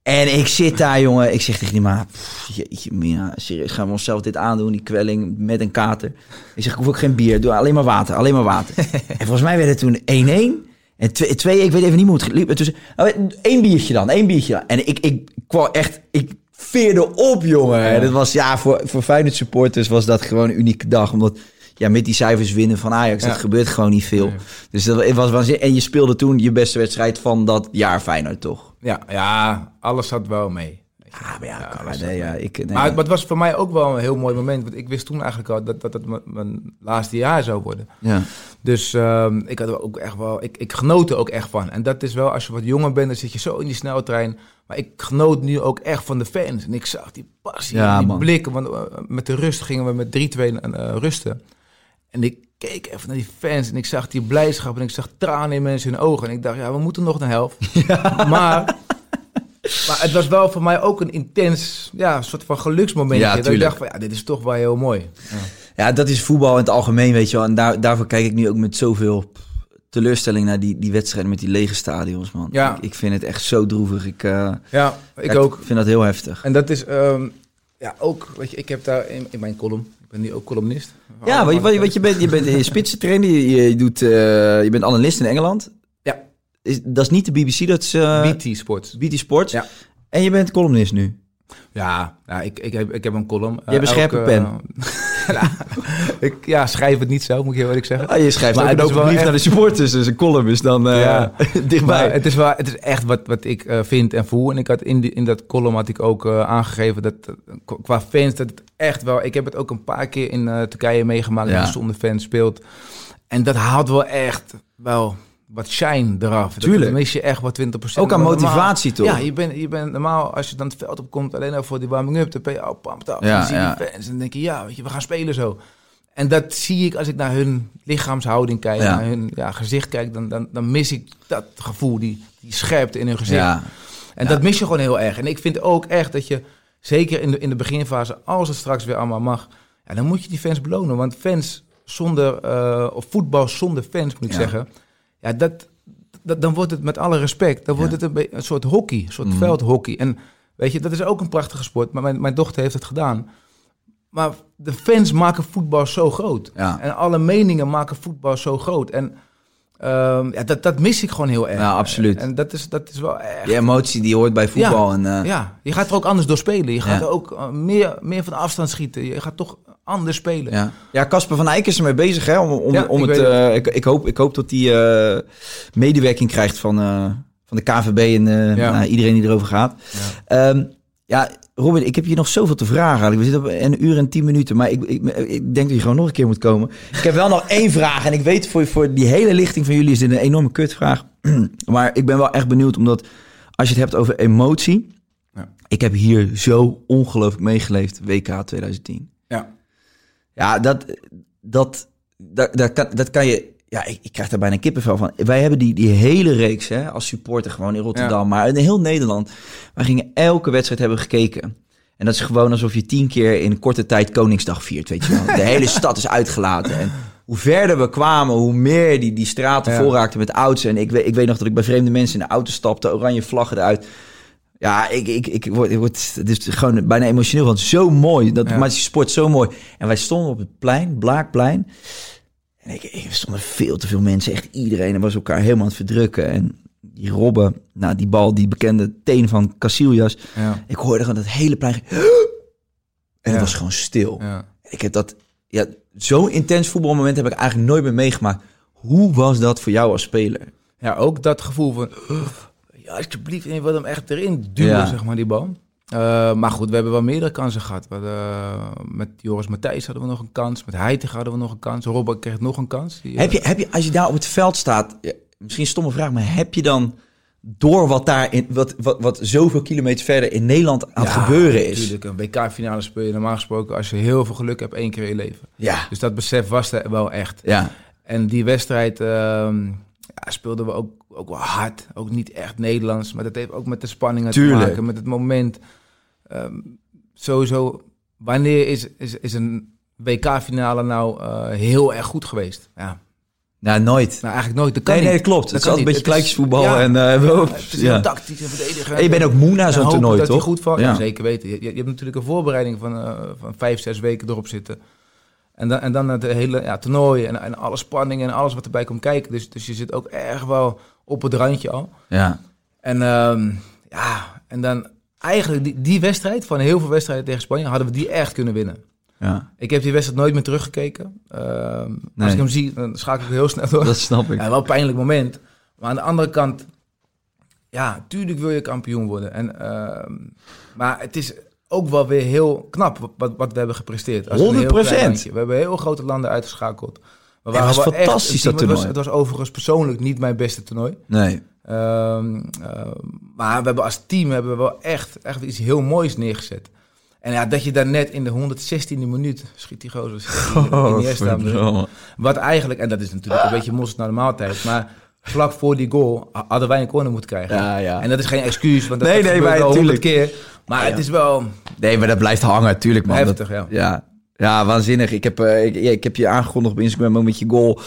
en ik zit daar, jongen. Ik zeg tegen die ma, pff, jeetje, Mina, serieus, gaan we onszelf dit aandoen, die kwelling met een kater. Ik zeg, ik hoef ook geen bier, doe alleen maar water, alleen maar water. en volgens mij werd het toen 1-1. En 2, ik weet even niet hoe het liep. Dus, oh, één biertje dan, één biertje dan. En ik, ik kwam echt, ik veerde op, jongen. En dat was, ja, voor, voor Feyenoord supporters was dat gewoon een unieke dag. Omdat, ja, met die cijfers winnen van Ajax, Ja. dat gebeurt gewoon niet veel. Nee. Dus dat was waanzinnig. En je speelde toen je beste wedstrijd van dat jaar Feyenoord, toch? Ja, ja, alles zat wel mee. Ja, maar ja, Ja, kan- dat is nee, ja ik, nee. Maar het, het was voor mij ook wel een heel mooi moment. Want ik wist toen eigenlijk al dat dat het mijn- laatste jaar zou worden. ja. Dus ehm, ik had er ook echt wel, ik, ik genoot er ook echt van. En dat is wel, als je wat jonger bent, dan zit je zo in die sneltrein. Maar ik genoot nu ook echt van de fans. En ik zag die passie, Ja, en die man. blikken. Want eh, met de rust gingen we met 3-2 eh, rusten. En ik keek even naar die fans en ik zag die blijdschap en ik zag tranen in mensen hun ogen. En ik dacht, ja, we moeten nog de helft. Maar, maar het was wel voor mij ook een intens, ja, soort van geluksmomentje. Ja, dat ik dacht van, ja, dit is toch wel heel mooi. Ja. ja, dat is voetbal in het algemeen, weet je wel. En daar, daarvoor kijk ik nu ook met zoveel teleurstelling naar die, die wedstrijden met die lege stadions, man. Ja. Ik, ik vind het echt zo droevig. Ik, eh, Ja, ik ook. Ik vind dat heel heftig. En dat is, ehm, ja, ook, weet je, ik heb daar in, in mijn column, ben nu ook columnist. Ja, wat je, wat je, je bent, je bent spitsentrainer, je, je, doet, eh, je bent analist in Engeland. Ja. Is, dat is niet de BBC, dat is eh BT Sports. BT Sports. Ja. En je bent columnist nu. Ja, ja ik, ik, heb, ik heb een column. hebt een scherpe pen. ja, ik ja, schrijf het niet zo, moet ik heel eerlijk zeggen. Ah, je schrijft Maar ook het een open brief echt- naar de supporters, dus een column is dan eh, Ja. dichtbij. Maar het is, wel, het is echt wat, wat ik eh, vind en voel. En ik had in, die, in dat column had ik ook eh, aangegeven dat qu- qua fans dat het echt wel... Ik heb het ook een paar keer in Turkije meegemaakt Ja. dat je zonder fans speelt. En dat haalt wel echt wel wat shine eraf. Tuurlijk. Dat mis je echt wat 20%. ook aan normaal- motivatie toch? Ja, je bent, je bent normaal als je dan het veld opkomt, alleen al voor die warming-up, dan ben je al pumped up. Ja, dan zie je ja. die fans en dan denk je, ja, weet je, we gaan spelen zo. En dat zie ik als ik naar hun lichaamshouding kijk, Ja. naar hun ja, gezicht kijk, dan, dan, dan mis ik dat gevoel, die, die scherpte in hun gezicht. ja. En dat mis je gewoon heel erg. En ik vind ook echt dat je, zeker in de, in de beginfase, als het straks weer allemaal mag, ja, dan moet je die fans belonen. Want fans zonder, eh, of voetbal zonder fans, moet ik zeggen, ja, dat, dat, dan wordt het met alle respect, dan wordt Ja. het een, soort hockey, een soort Mhm. veldhockey. En Weet je, dat is ook een prachtige sport. Maar mijn, mijn dochter heeft het gedaan. Maar de fans maken voetbal zo groot. Ja. En alle meningen maken voetbal zo groot. En ehm, ja, dat, dat mis ik gewoon heel erg. Ja, absoluut. En dat is, dat is wel echt... Die emotie die hoort bij voetbal. En, eh, Ja, je gaat er ook anders door spelen. Je gaat Ja. er ook eh, meer, meer van afstand schieten. Je gaat toch anders spelen. Ja, ja Casper van Eyck is ermee bezig. Hè, om, om, Ja, om ik het, eh, ik, ik, hoop, ik hoop dat hij eh, medewerking krijgt van, eh, van de KVB en Ja. nou, iedereen die erover gaat. Ja. Ehm, ja, Robin, ik heb je nog zoveel te vragen. eigenlijk. We zitten op een uur en tien minuten, maar ik, ik, ik denk dat je gewoon nog een keer moet komen. Ik heb wel nog één vraag en ik weet voor, voor die hele lichting van jullie is dit een enorme kutvraag. maar ik ben wel echt benieuwd, omdat als je het hebt over emotie, Ja. ik heb hier zo ongelooflijk meegeleefd, WK 2010. Ja. Ja, dat, dat, dat, dat, kan, dat kan je. Ja, ik, ik krijg daar bijna kippenvel van. Wij hebben die, die hele reeks hè, als supporter gewoon in Rotterdam, maar in heel Nederland. Wij gingen elke wedstrijd hebben gekeken. En dat is gewoon alsof je tien keer in een korte tijd Koningsdag viert, weet je wel. De hele stad is uitgelaten. En hoe verder we kwamen, hoe meer die, die straten Ja. vol raakten met auto's. En ik weet, ik weet nog dat ik bij vreemde mensen in de auto stapte, oranje vlaggen eruit. Ja, ik, ik, ik word, ik word, het is gewoon bijna emotioneel, want zo mooi. Dat Ja. maakt sport zo mooi. En wij stonden op het plein, Blaakplein. En ik, ik, stonden veel te veel mensen, echt iedereen was elkaar helemaal aan het verdrukken. En die Robben, nou die bal, die bekende teen van Casillas. Ja. Ik hoorde gewoon dat hele plein. En het was gewoon stil. Ja. Ik heb dat, ja, zo'n intens voetbalmoment heb ik eigenlijk nooit meer meegemaakt. Hoe was dat voor jou als speler? Ja, ook dat gevoel van... Alsjeblieft, en je wil hem echt erin duwen, Ja. zeg maar, die bal. Eh, maar goed, we hebben wel meerdere kansen gehad. We hadden, eh, met Joris Matthijs hadden we nog een kans. Met Heitig hadden we nog een kans. Robert kreeg nog een kans. Die, Heb eh, je, heb je, als je daar op het veld staat, misschien een stomme vraag, maar heb je dan door wat daar in, wat, wat, wat zoveel kilometers verder in Nederland aan het gebeuren is? Natuurlijk, een WK-finale speel je normaal gesproken als je heel veel geluk hebt één keer in je leven. Ja, Dus dat besef was er wel echt. ja, En die wedstrijd ehm, ja, speelden we ook, ook wel hard. Ook niet echt Nederlands. Maar dat heeft ook met de spanningen Tuurlijk. te maken. Met het moment. Ehm, sowieso, wanneer is, is, is een WK-finale nou eh, heel erg goed geweest? Ja, nou nooit. nou eigenlijk nooit. Dat kan Nee, nee, klopt. Het Dat is kan altijd een beetje Het is- kluitjesvoetbal. ja, en, eh, wel- Het is ja. tactisch en verdedigen. En je bent ook moe na zo'n toernooi, dat toch? goed van. Ja. Ja. zeker weten. Je, hebt natuurlijk een voorbereiding van, eh, van vijf, zes weken erop zitten. En dan, en dan het hele ja, toernooi en, en alle spanning en alles wat erbij komt kijken. Dus, dus je zit ook erg wel op het randje al. Ja, En ehm, ja, en dan eigenlijk die, die wedstrijd, van heel veel wedstrijden tegen Spanje, hadden we die echt kunnen winnen. ja, Ik heb die wedstrijd nooit meer teruggekeken. Ehm, Nee. Als ik hem zie, dan schakel ik heel snel door. dat snap ik. Ja, wel een pijnlijk moment. Maar aan de andere kant, ja, tuurlijk wil je kampioen worden. En, ehm, maar het is ook wel weer heel knap wat, wat we hebben gepresteerd. Als een heel 100%. klein landje. We hebben heel grote landen uitgeschakeld. We Het was wel fantastisch, dat. Het was, het was overigens persoonlijk niet mijn beste toernooi. Nee. Ehm, ehm, maar we hebben als team hebben we wel echt, echt iets heel moois neergezet. En ja, dat je daar net in de 116e minuut schiet die gozer. schiet die Oh, verdomme. wat eigenlijk, en dat is natuurlijk een beetje mosterd naar de maaltijd, maar vlak voor die goal ha- hadden wij een corner moeten krijgen. Ja, ja. En dat is geen excuus, want dat Nee, nee, wel honderd keer. Maar Ja. het is wel Nee, maar dat blijft hangen, tuurlijk man. heftig, Dat- ja. Ja. waanzinnig. Ik heb, eh, ik, ja, ik heb je aangekondigd op Instagram ook met je goal.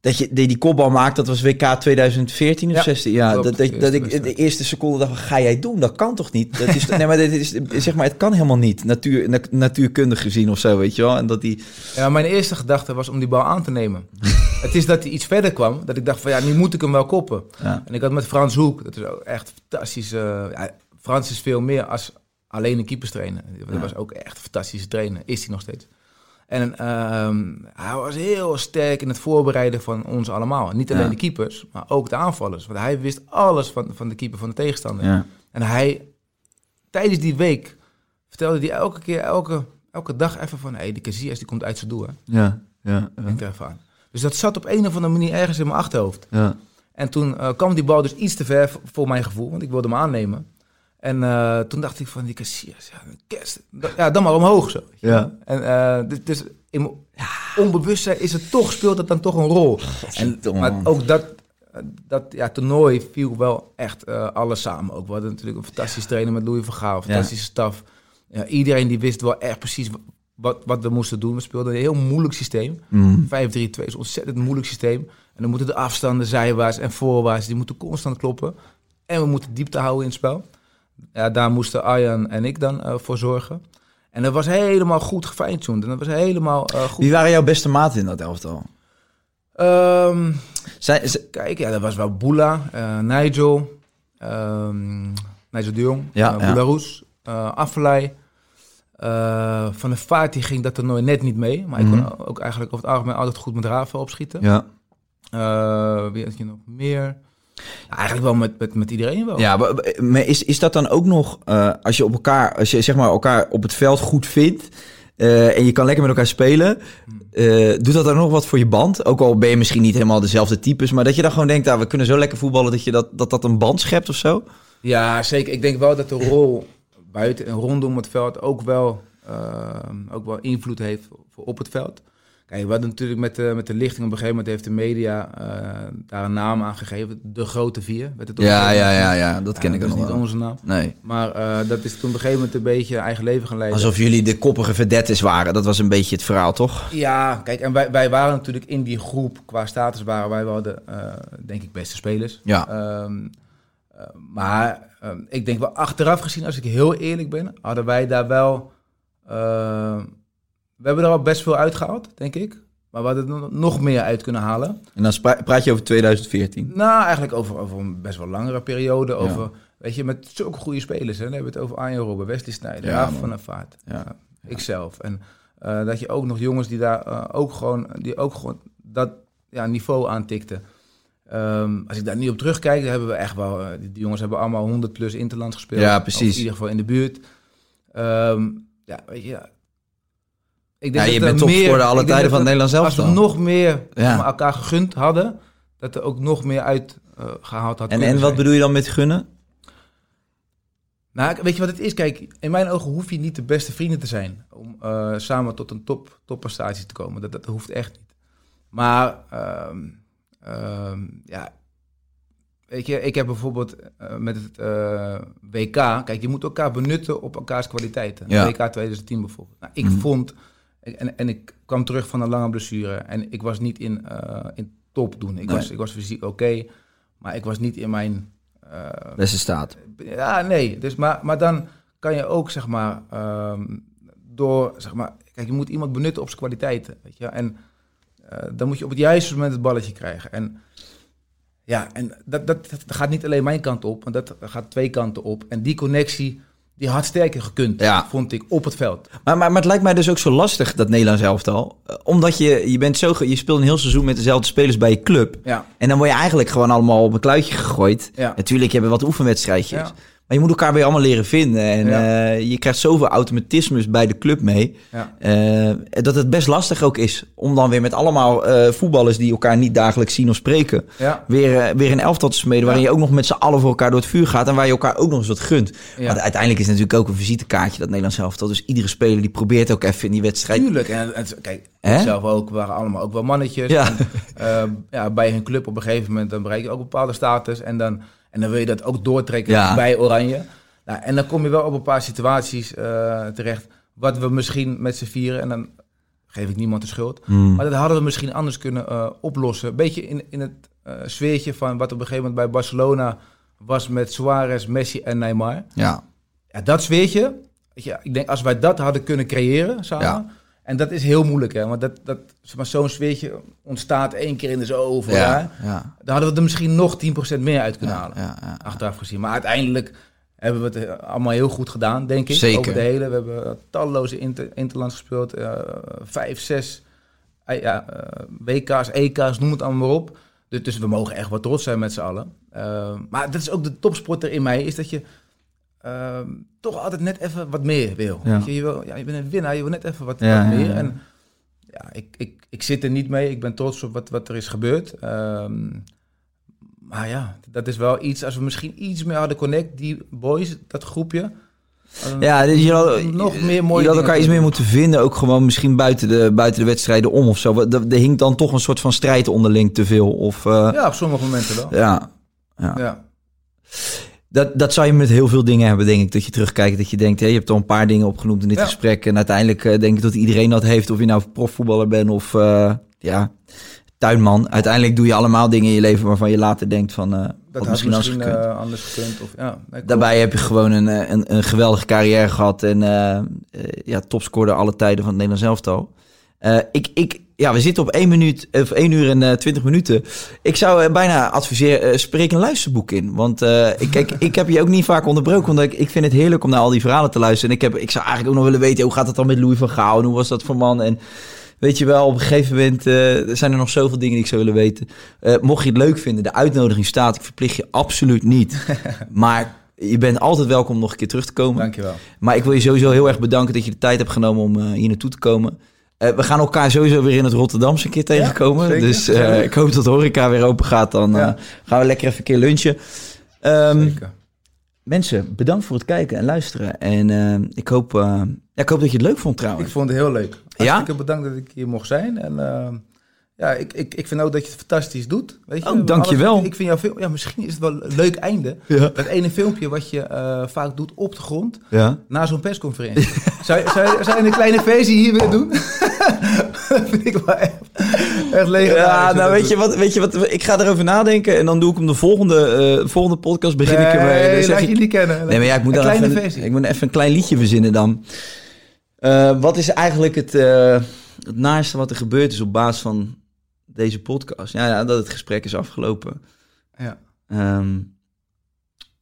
Dat je die, die kopbal maakt, dat was WK 2014 of Ja, 16. Ja, dat, dat, ik de eerste seconde dacht, wat ga jij doen? Dat kan toch niet? Dat is, nee, maar dit is, zeg maar, het kan helemaal niet. Natuur, na- natuurkundig gezien of zo, weet je wel. En dat die... ja. Mijn eerste gedachte was om die bal aan te nemen. het is dat hij iets verder kwam, dat ik dacht van ja, nu moet ik hem wel koppen. Ja. En ik had met Frans Hoek, dat is ook echt fantastisch. eh, ja, Frans is veel meer als alleen een keeperstrainer. Dat Ja. was ook echt een fantastische trainer, is hij nog steeds. En ehm, hij was heel sterk in het voorbereiden van ons allemaal. Niet alleen Ja. de keepers, maar ook de aanvallers. Want hij wist alles van, van de keeper van de tegenstander. Ja. En hij, tijdens die week, vertelde hij elke keer, elke, elke dag even van... hé, hey, die Casillas die komt uit zijn doel, hè. Ja, ja, Denk even aan. Dus dat zat op een of andere manier ergens in mijn achterhoofd. ja. En toen eh, kwam die bal dus iets te ver voor mijn gevoel, want ik wilde hem aannemen. En eh, toen dacht ik van die Casillas, ja, kerst, ja, dan maar omhoog zo. Ja. En eh, dus, dus in onbewustzijn is het toch, speelt het dan toch een rol. En, maar ook dat, dat ja, toernooi viel wel echt eh, alles samen. Ook we hadden natuurlijk een fantastisch trainer met Louis van Gaal, fantastische staf. Ja, iedereen die wist wel echt precies wat, wat we moesten doen. We speelden een heel moeilijk systeem. Mm. 5-3-2 is een ontzettend moeilijk systeem. En dan moeten de afstanden zijwaarts en voorwaarts, die moeten constant kloppen. En we moeten diepte houden in het spel. Ja, daar moesten Arjan en ik dan eh, voor zorgen. En dat was helemaal goed gefine-tuned. En dat was helemaal eh, goed. Wie waren jouw beste maten in dat elftal? Ehm, ze- kijk, ja, dat was wel Boela, eh, Nigel, ehm, Nigel de Jong, Ja. Boela Roes, Affelay. Van de vaart die ging dat er nooit net niet mee. Maar ik Mhm. kon ook eigenlijk over het algemeen altijd goed met Rafa opschieten. ja. Wie had je nog meer? Ja, eigenlijk wel met, met, met iedereen wel. Ja, maar- is, is dat dan ook nog, eh, als je op elkaar, als je zeg maar elkaar op het veld goed vindt eh, en je kan lekker met elkaar spelen, eh, doet dat dan nog wat voor je band? Ook al ben je misschien niet helemaal dezelfde types, maar dat je dan gewoon denkt, ah, we kunnen zo lekker voetballen dat je dat, dat, dat een band schept of zo? Ja, zeker. Ik denk wel dat de rol buiten en rondom het veld ook wel, ook wel invloed heeft op het veld. Kijk, hadden natuurlijk met de, met de lichting op een gegeven moment heeft de media eh, daar een naam aan gegeven. De grote vier. Werd het Ja, ja, ja, ja, dat ken Ja, ik ook dat is nog niet wel. onze naam. Nee. Maar eh, dat is toen op een gegeven moment een beetje eigen leven gaan leiden. Alsof jullie de koppige vedettes waren, dat was een beetje het verhaal, toch? Ja, kijk, en wij, wij waren natuurlijk in die groep, qua status waren wij wel de, eh, denk ik, beste spelers. Ja. Ehm, eh, maar ehm, ik denk wel achteraf gezien, als ik heel eerlijk ben, hadden wij daar wel... we hebben er al best veel uitgehaald, denk ik. Maar we hadden er nog- meer uit kunnen halen. En dan praat je over 2014. Nou, eigenlijk over, over een best wel langere periode. Over, weet je, met zulke goede spelers. Hè. Dan hebben we het over Arjen Robben, Wesley Sneijder, Ja, van der Vaart. Ja. Ikzelf. En eh, dat je ook nog jongens die daar eh, ook gewoon, die ook gewoon dat ja, niveau aantikten. Ehm, als ik daar nu op terugkijk, dan hebben we echt wel... eh, die, jongens hebben allemaal 100 plus interland gespeeld. Ja, precies. in ieder geval in de buurt. Ehm, ja, weet je... Ik Ja, je dat bent er topscorer alle denk tijden van er- Nederland zelf Als we nog meer Ja. elkaar gegund hadden, dat er ook nog meer uit eh, gehaald had En, en wat zijn. bedoel je dan met gunnen? Nou, weet je wat het is? Kijk, in mijn ogen hoef je niet de beste vrienden te zijn om eh, samen tot een top, topprestatie te komen. Dat, dat hoeft echt niet. Maar ehm, ehm, ja, weet je, ik heb bijvoorbeeld eh, met het WK, kijk, je moet elkaar benutten op elkaars kwaliteiten. Ja. WK 2010 bijvoorbeeld. Nou, ik Mhm. vond, en, en ik kwam terug van een lange blessure en ik was niet in, eh, in top doen. Ik, Nee. was, ik was fysiek oké, maar ik was niet in mijn... eh, Beste staat. ja, nee. Dus, maar, maar dan kan je ook, zeg maar, ehm, door, zeg maar, kijk, je moet iemand benutten op zijn kwaliteiten, weet je. En eh, dan moet je op het juiste moment het balletje krijgen. En ja, en dat, dat, dat gaat niet alleen mijn kant op, want dat gaat twee kanten op. En die connectie, die had sterker gekund, Ja. vond ik, op het veld. Maar, maar, maar het lijkt mij dus ook zo lastig, dat Nederlands elftal. Eh, Omdat je, je bent zo, ge- je speelt een heel seizoen met dezelfde spelers bij je club. Ja, En dan word je eigenlijk gewoon allemaal op een kluitje gegooid. ja. Natuurlijk, je hebt wat oefenwedstrijdjes. Maar je moet elkaar weer allemaal leren vinden. En Ja. eh, je krijgt zoveel automatismes bij de club mee. ja. eh, dat het best lastig ook is om dan weer met allemaal eh, voetballers die elkaar niet dagelijks zien of spreken. ja. Weer, weer een elftal te smeden. Waarin je ook nog met z'n allen voor elkaar door het vuur gaat. En waar je elkaar ook nog eens wat gunt. Want uiteindelijk is het natuurlijk ook een visitekaartje, dat Nederlands elftal. Dus iedere speler die probeert ook even in die wedstrijd. Tuurlijk. En, en kijk, zelf ook, we waren allemaal ook wel mannetjes. Ja. En, ja, bij hun club op een gegeven moment, dan bereik je ook een bepaalde status. En dan, en dan wil je dat ook doortrekken Ja. bij Oranje. Nou, en dan kom je wel op een paar situaties eh, terecht, wat we misschien met z'n vieren, en dan geef ik niemand de schuld. Hmm. Maar dat hadden we misschien anders kunnen eh, oplossen. Een beetje in, in het eh, sfeertje van wat op een gegeven moment bij Barcelona was met Suarez, Messi en Neymar. Ja. Ja, dat sfeertje, je, ik denk als wij dat hadden kunnen creëren samen. Ja. En dat is heel moeilijk, hè? Want dat, dat, zeg maar, zo'n sfeertje ontstaat één keer in de zoveel jaar. Ja. Ja. Dan hadden we er misschien nog 10% meer uit kunnen Ja. halen, Ja. Ja. achteraf gezien. Maar uiteindelijk hebben we het eh, allemaal heel goed gedaan, denk ik. Zeker. Over de hele. We hebben eh, talloze inter, interlands gespeeld. eh, vijf, zes ja, WK's, EK's, noem het allemaal maar op. Dus, dus we mogen echt wat trots zijn met z'n allen. Maar dat is ook de topsporter in mij, is dat je ehm, toch altijd net even wat meer wil. Ja. Weet je, je, wil ja, je bent een winnaar, je wil net even wat, Ja, wat ja, meer. En ja, ik, ik, ik zit er niet mee. Ik ben trots op wat, wat er is gebeurd. Ehm, maar ja, dat is wel iets, als we misschien iets meer hadden connect, die boys, dat groepje. Ja, dus je had, nog meer mooie je had elkaar iets meer moeten vinden, ook gewoon misschien buiten de, buiten de wedstrijden om of zo. Er, er hing dan toch een soort van strijd onderling te veel. Of, eh, Ja, op sommige momenten wel. ja. Ja. Dat, dat zou je met heel veel dingen hebben, denk ik. Dat je terugkijkt, dat je denkt, hé, je hebt al een paar dingen opgenoemd in dit Ja. gesprek. En uiteindelijk eh, denk ik dat iedereen dat heeft. Of je nou profvoetballer bent of eh, ja, tuinman. Uiteindelijk doe je allemaal dingen in je leven waarvan je later denkt van... eh, Dat had misschien misschien, anders gekund. anders gekund. Of, ja, nee. Daarbij heb je gewoon een, een, een geweldige carrière gehad. En ja, topscorer alle tijden van het Nederlands elftal. Eh, ik, ik, ja, we zitten op 1, minuut, of 1 uur en eh 20 minuten. Ik zou eh, bijna adviseren, eh, spreek een luisterboek in. Want eh, ik, kijk, ik heb je ook niet vaak onderbroken. Want ik, ik vind het heerlijk om naar al die verhalen te luisteren. En ik, heb, ik zou eigenlijk ook nog willen weten, hoe gaat het dan met Louis van Gaal? En hoe was dat voor man? En weet je wel, op een gegeven moment eh, zijn er nog zoveel dingen die ik zou willen weten. Eh, mocht je het leuk vinden, de uitnodiging staat. Ik verplicht je absoluut niet. maar je bent altijd welkom om nog een keer terug te komen. Dankjewel. Maar ik wil je sowieso heel erg bedanken dat je de tijd hebt genomen om eh, hier naartoe te komen. Eh, we gaan elkaar sowieso weer in het Rotterdamse een keer tegenkomen. dus eh, ik hoop dat de horeca weer open gaat. Dan eh, Ja. gaan we lekker even een keer lunchen. Ehm, mensen, bedankt voor het kijken en luisteren. En ik, hoop, ja, ik hoop dat je het leuk vond trouwens. Ik vond het heel leuk. Ja? Hartstikke bedankt dat ik hier mocht zijn. En eh, ja, ik, ik, ik vind ook dat je het fantastisch doet. Weet je? Oh, dankjewel. Ik vind jouw film, ja, misschien is het wel een leuk einde. Ja. Dat ene filmpje wat je eh, vaak doet op de grond, Ja. na zo'n persconferentie. zou, je- zou, je- zou je een kleine versie hier willen doen? dat vind ik wel echt, echt legendarisch. Ja, nou weet je, wat, weet je wat, ik ga erover nadenken en dan doe ik hem de volgende, eh, volgende podcast begin ik ermee. Laat ik- je niet kennen. Nee, maar ja, ik moet een kleine even, versie. Ik moet even een klein liedje verzinnen dan. Eh, wat is eigenlijk het, het naaste wat er gebeurd is op basis van deze podcast? Ja, ja dat het gesprek is afgelopen. Ja. Ehm,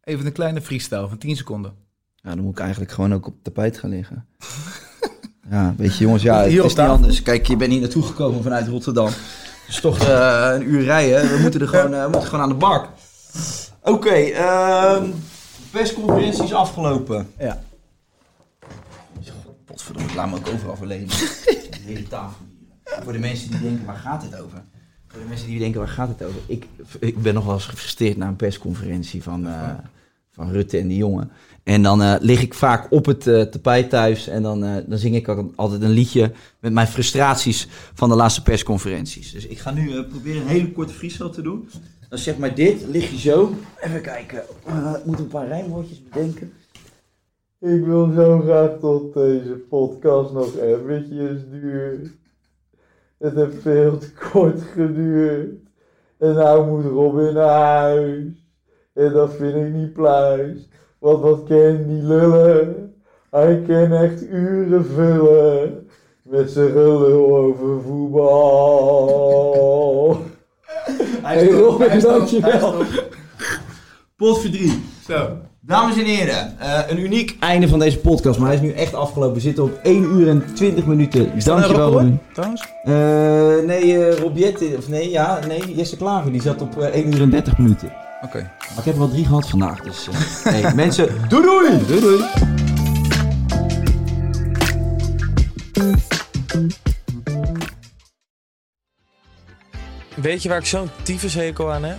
Even een kleine freestyle van 10 seconden. ja, dan moet ik eigenlijk gewoon ook op het tapijt gaan liggen. ja, weet je jongens, ja, het Hier is niet anders. Kijk, je bent hier naartoe gekomen vanuit Rotterdam. Het is toch eh, een uur rijden. We moeten er gewoon, eh, we moeten gewoon aan de bak. Oké, ehm, persconferentie is afgelopen. Ja. Potverdomme, ik laat me ook overal verlenen. De hele tafel. Voor de mensen die denken, waar gaat dit over? Voor de mensen die denken, waar gaat het over? Ik, ik ben nog wel eens gefrustreerd na een persconferentie van, eh, van Rutte en die jongen. En dan eh, lig ik vaak op het eh, tapijt thuis en dan, eh, dan zing ik altijd een liedje met mijn frustraties van de laatste persconferenties. Dus ik ga nu eh, proberen een hele korte freestyle te doen. Dan zeg maar dit, lig je zo. Even kijken, Eh, ik moet een paar rijmwoordjes bedenken. Ik wil zo graag tot deze podcast nog eventjes duurt. Het heeft veel te kort geduurd. En nou moet Robin naar huis. En dat vind ik niet pluis. Want wat kan die lullen? Hij kan echt uren vullen. Met zijn gelul over voetbal. Hey Robin, dankjewel. Pot voor drie. Zo. Dames en heren, eh, een uniek einde van deze podcast, maar hij is nu echt afgelopen. We zitten op 1 uur en 20 minuten. Dankjewel, Robin. Trouwens? Eh, nee, eh Robiette, of nee, ja, nee, Jesse Klaver, die zat op eh, 1 uur en 30 minuten. Oké. Maar ik heb er wel drie gehad vandaag, dus... eh, hey, mensen, doei doei! Doei doei! Weet je waar ik zo'n tyfushekel aan heb?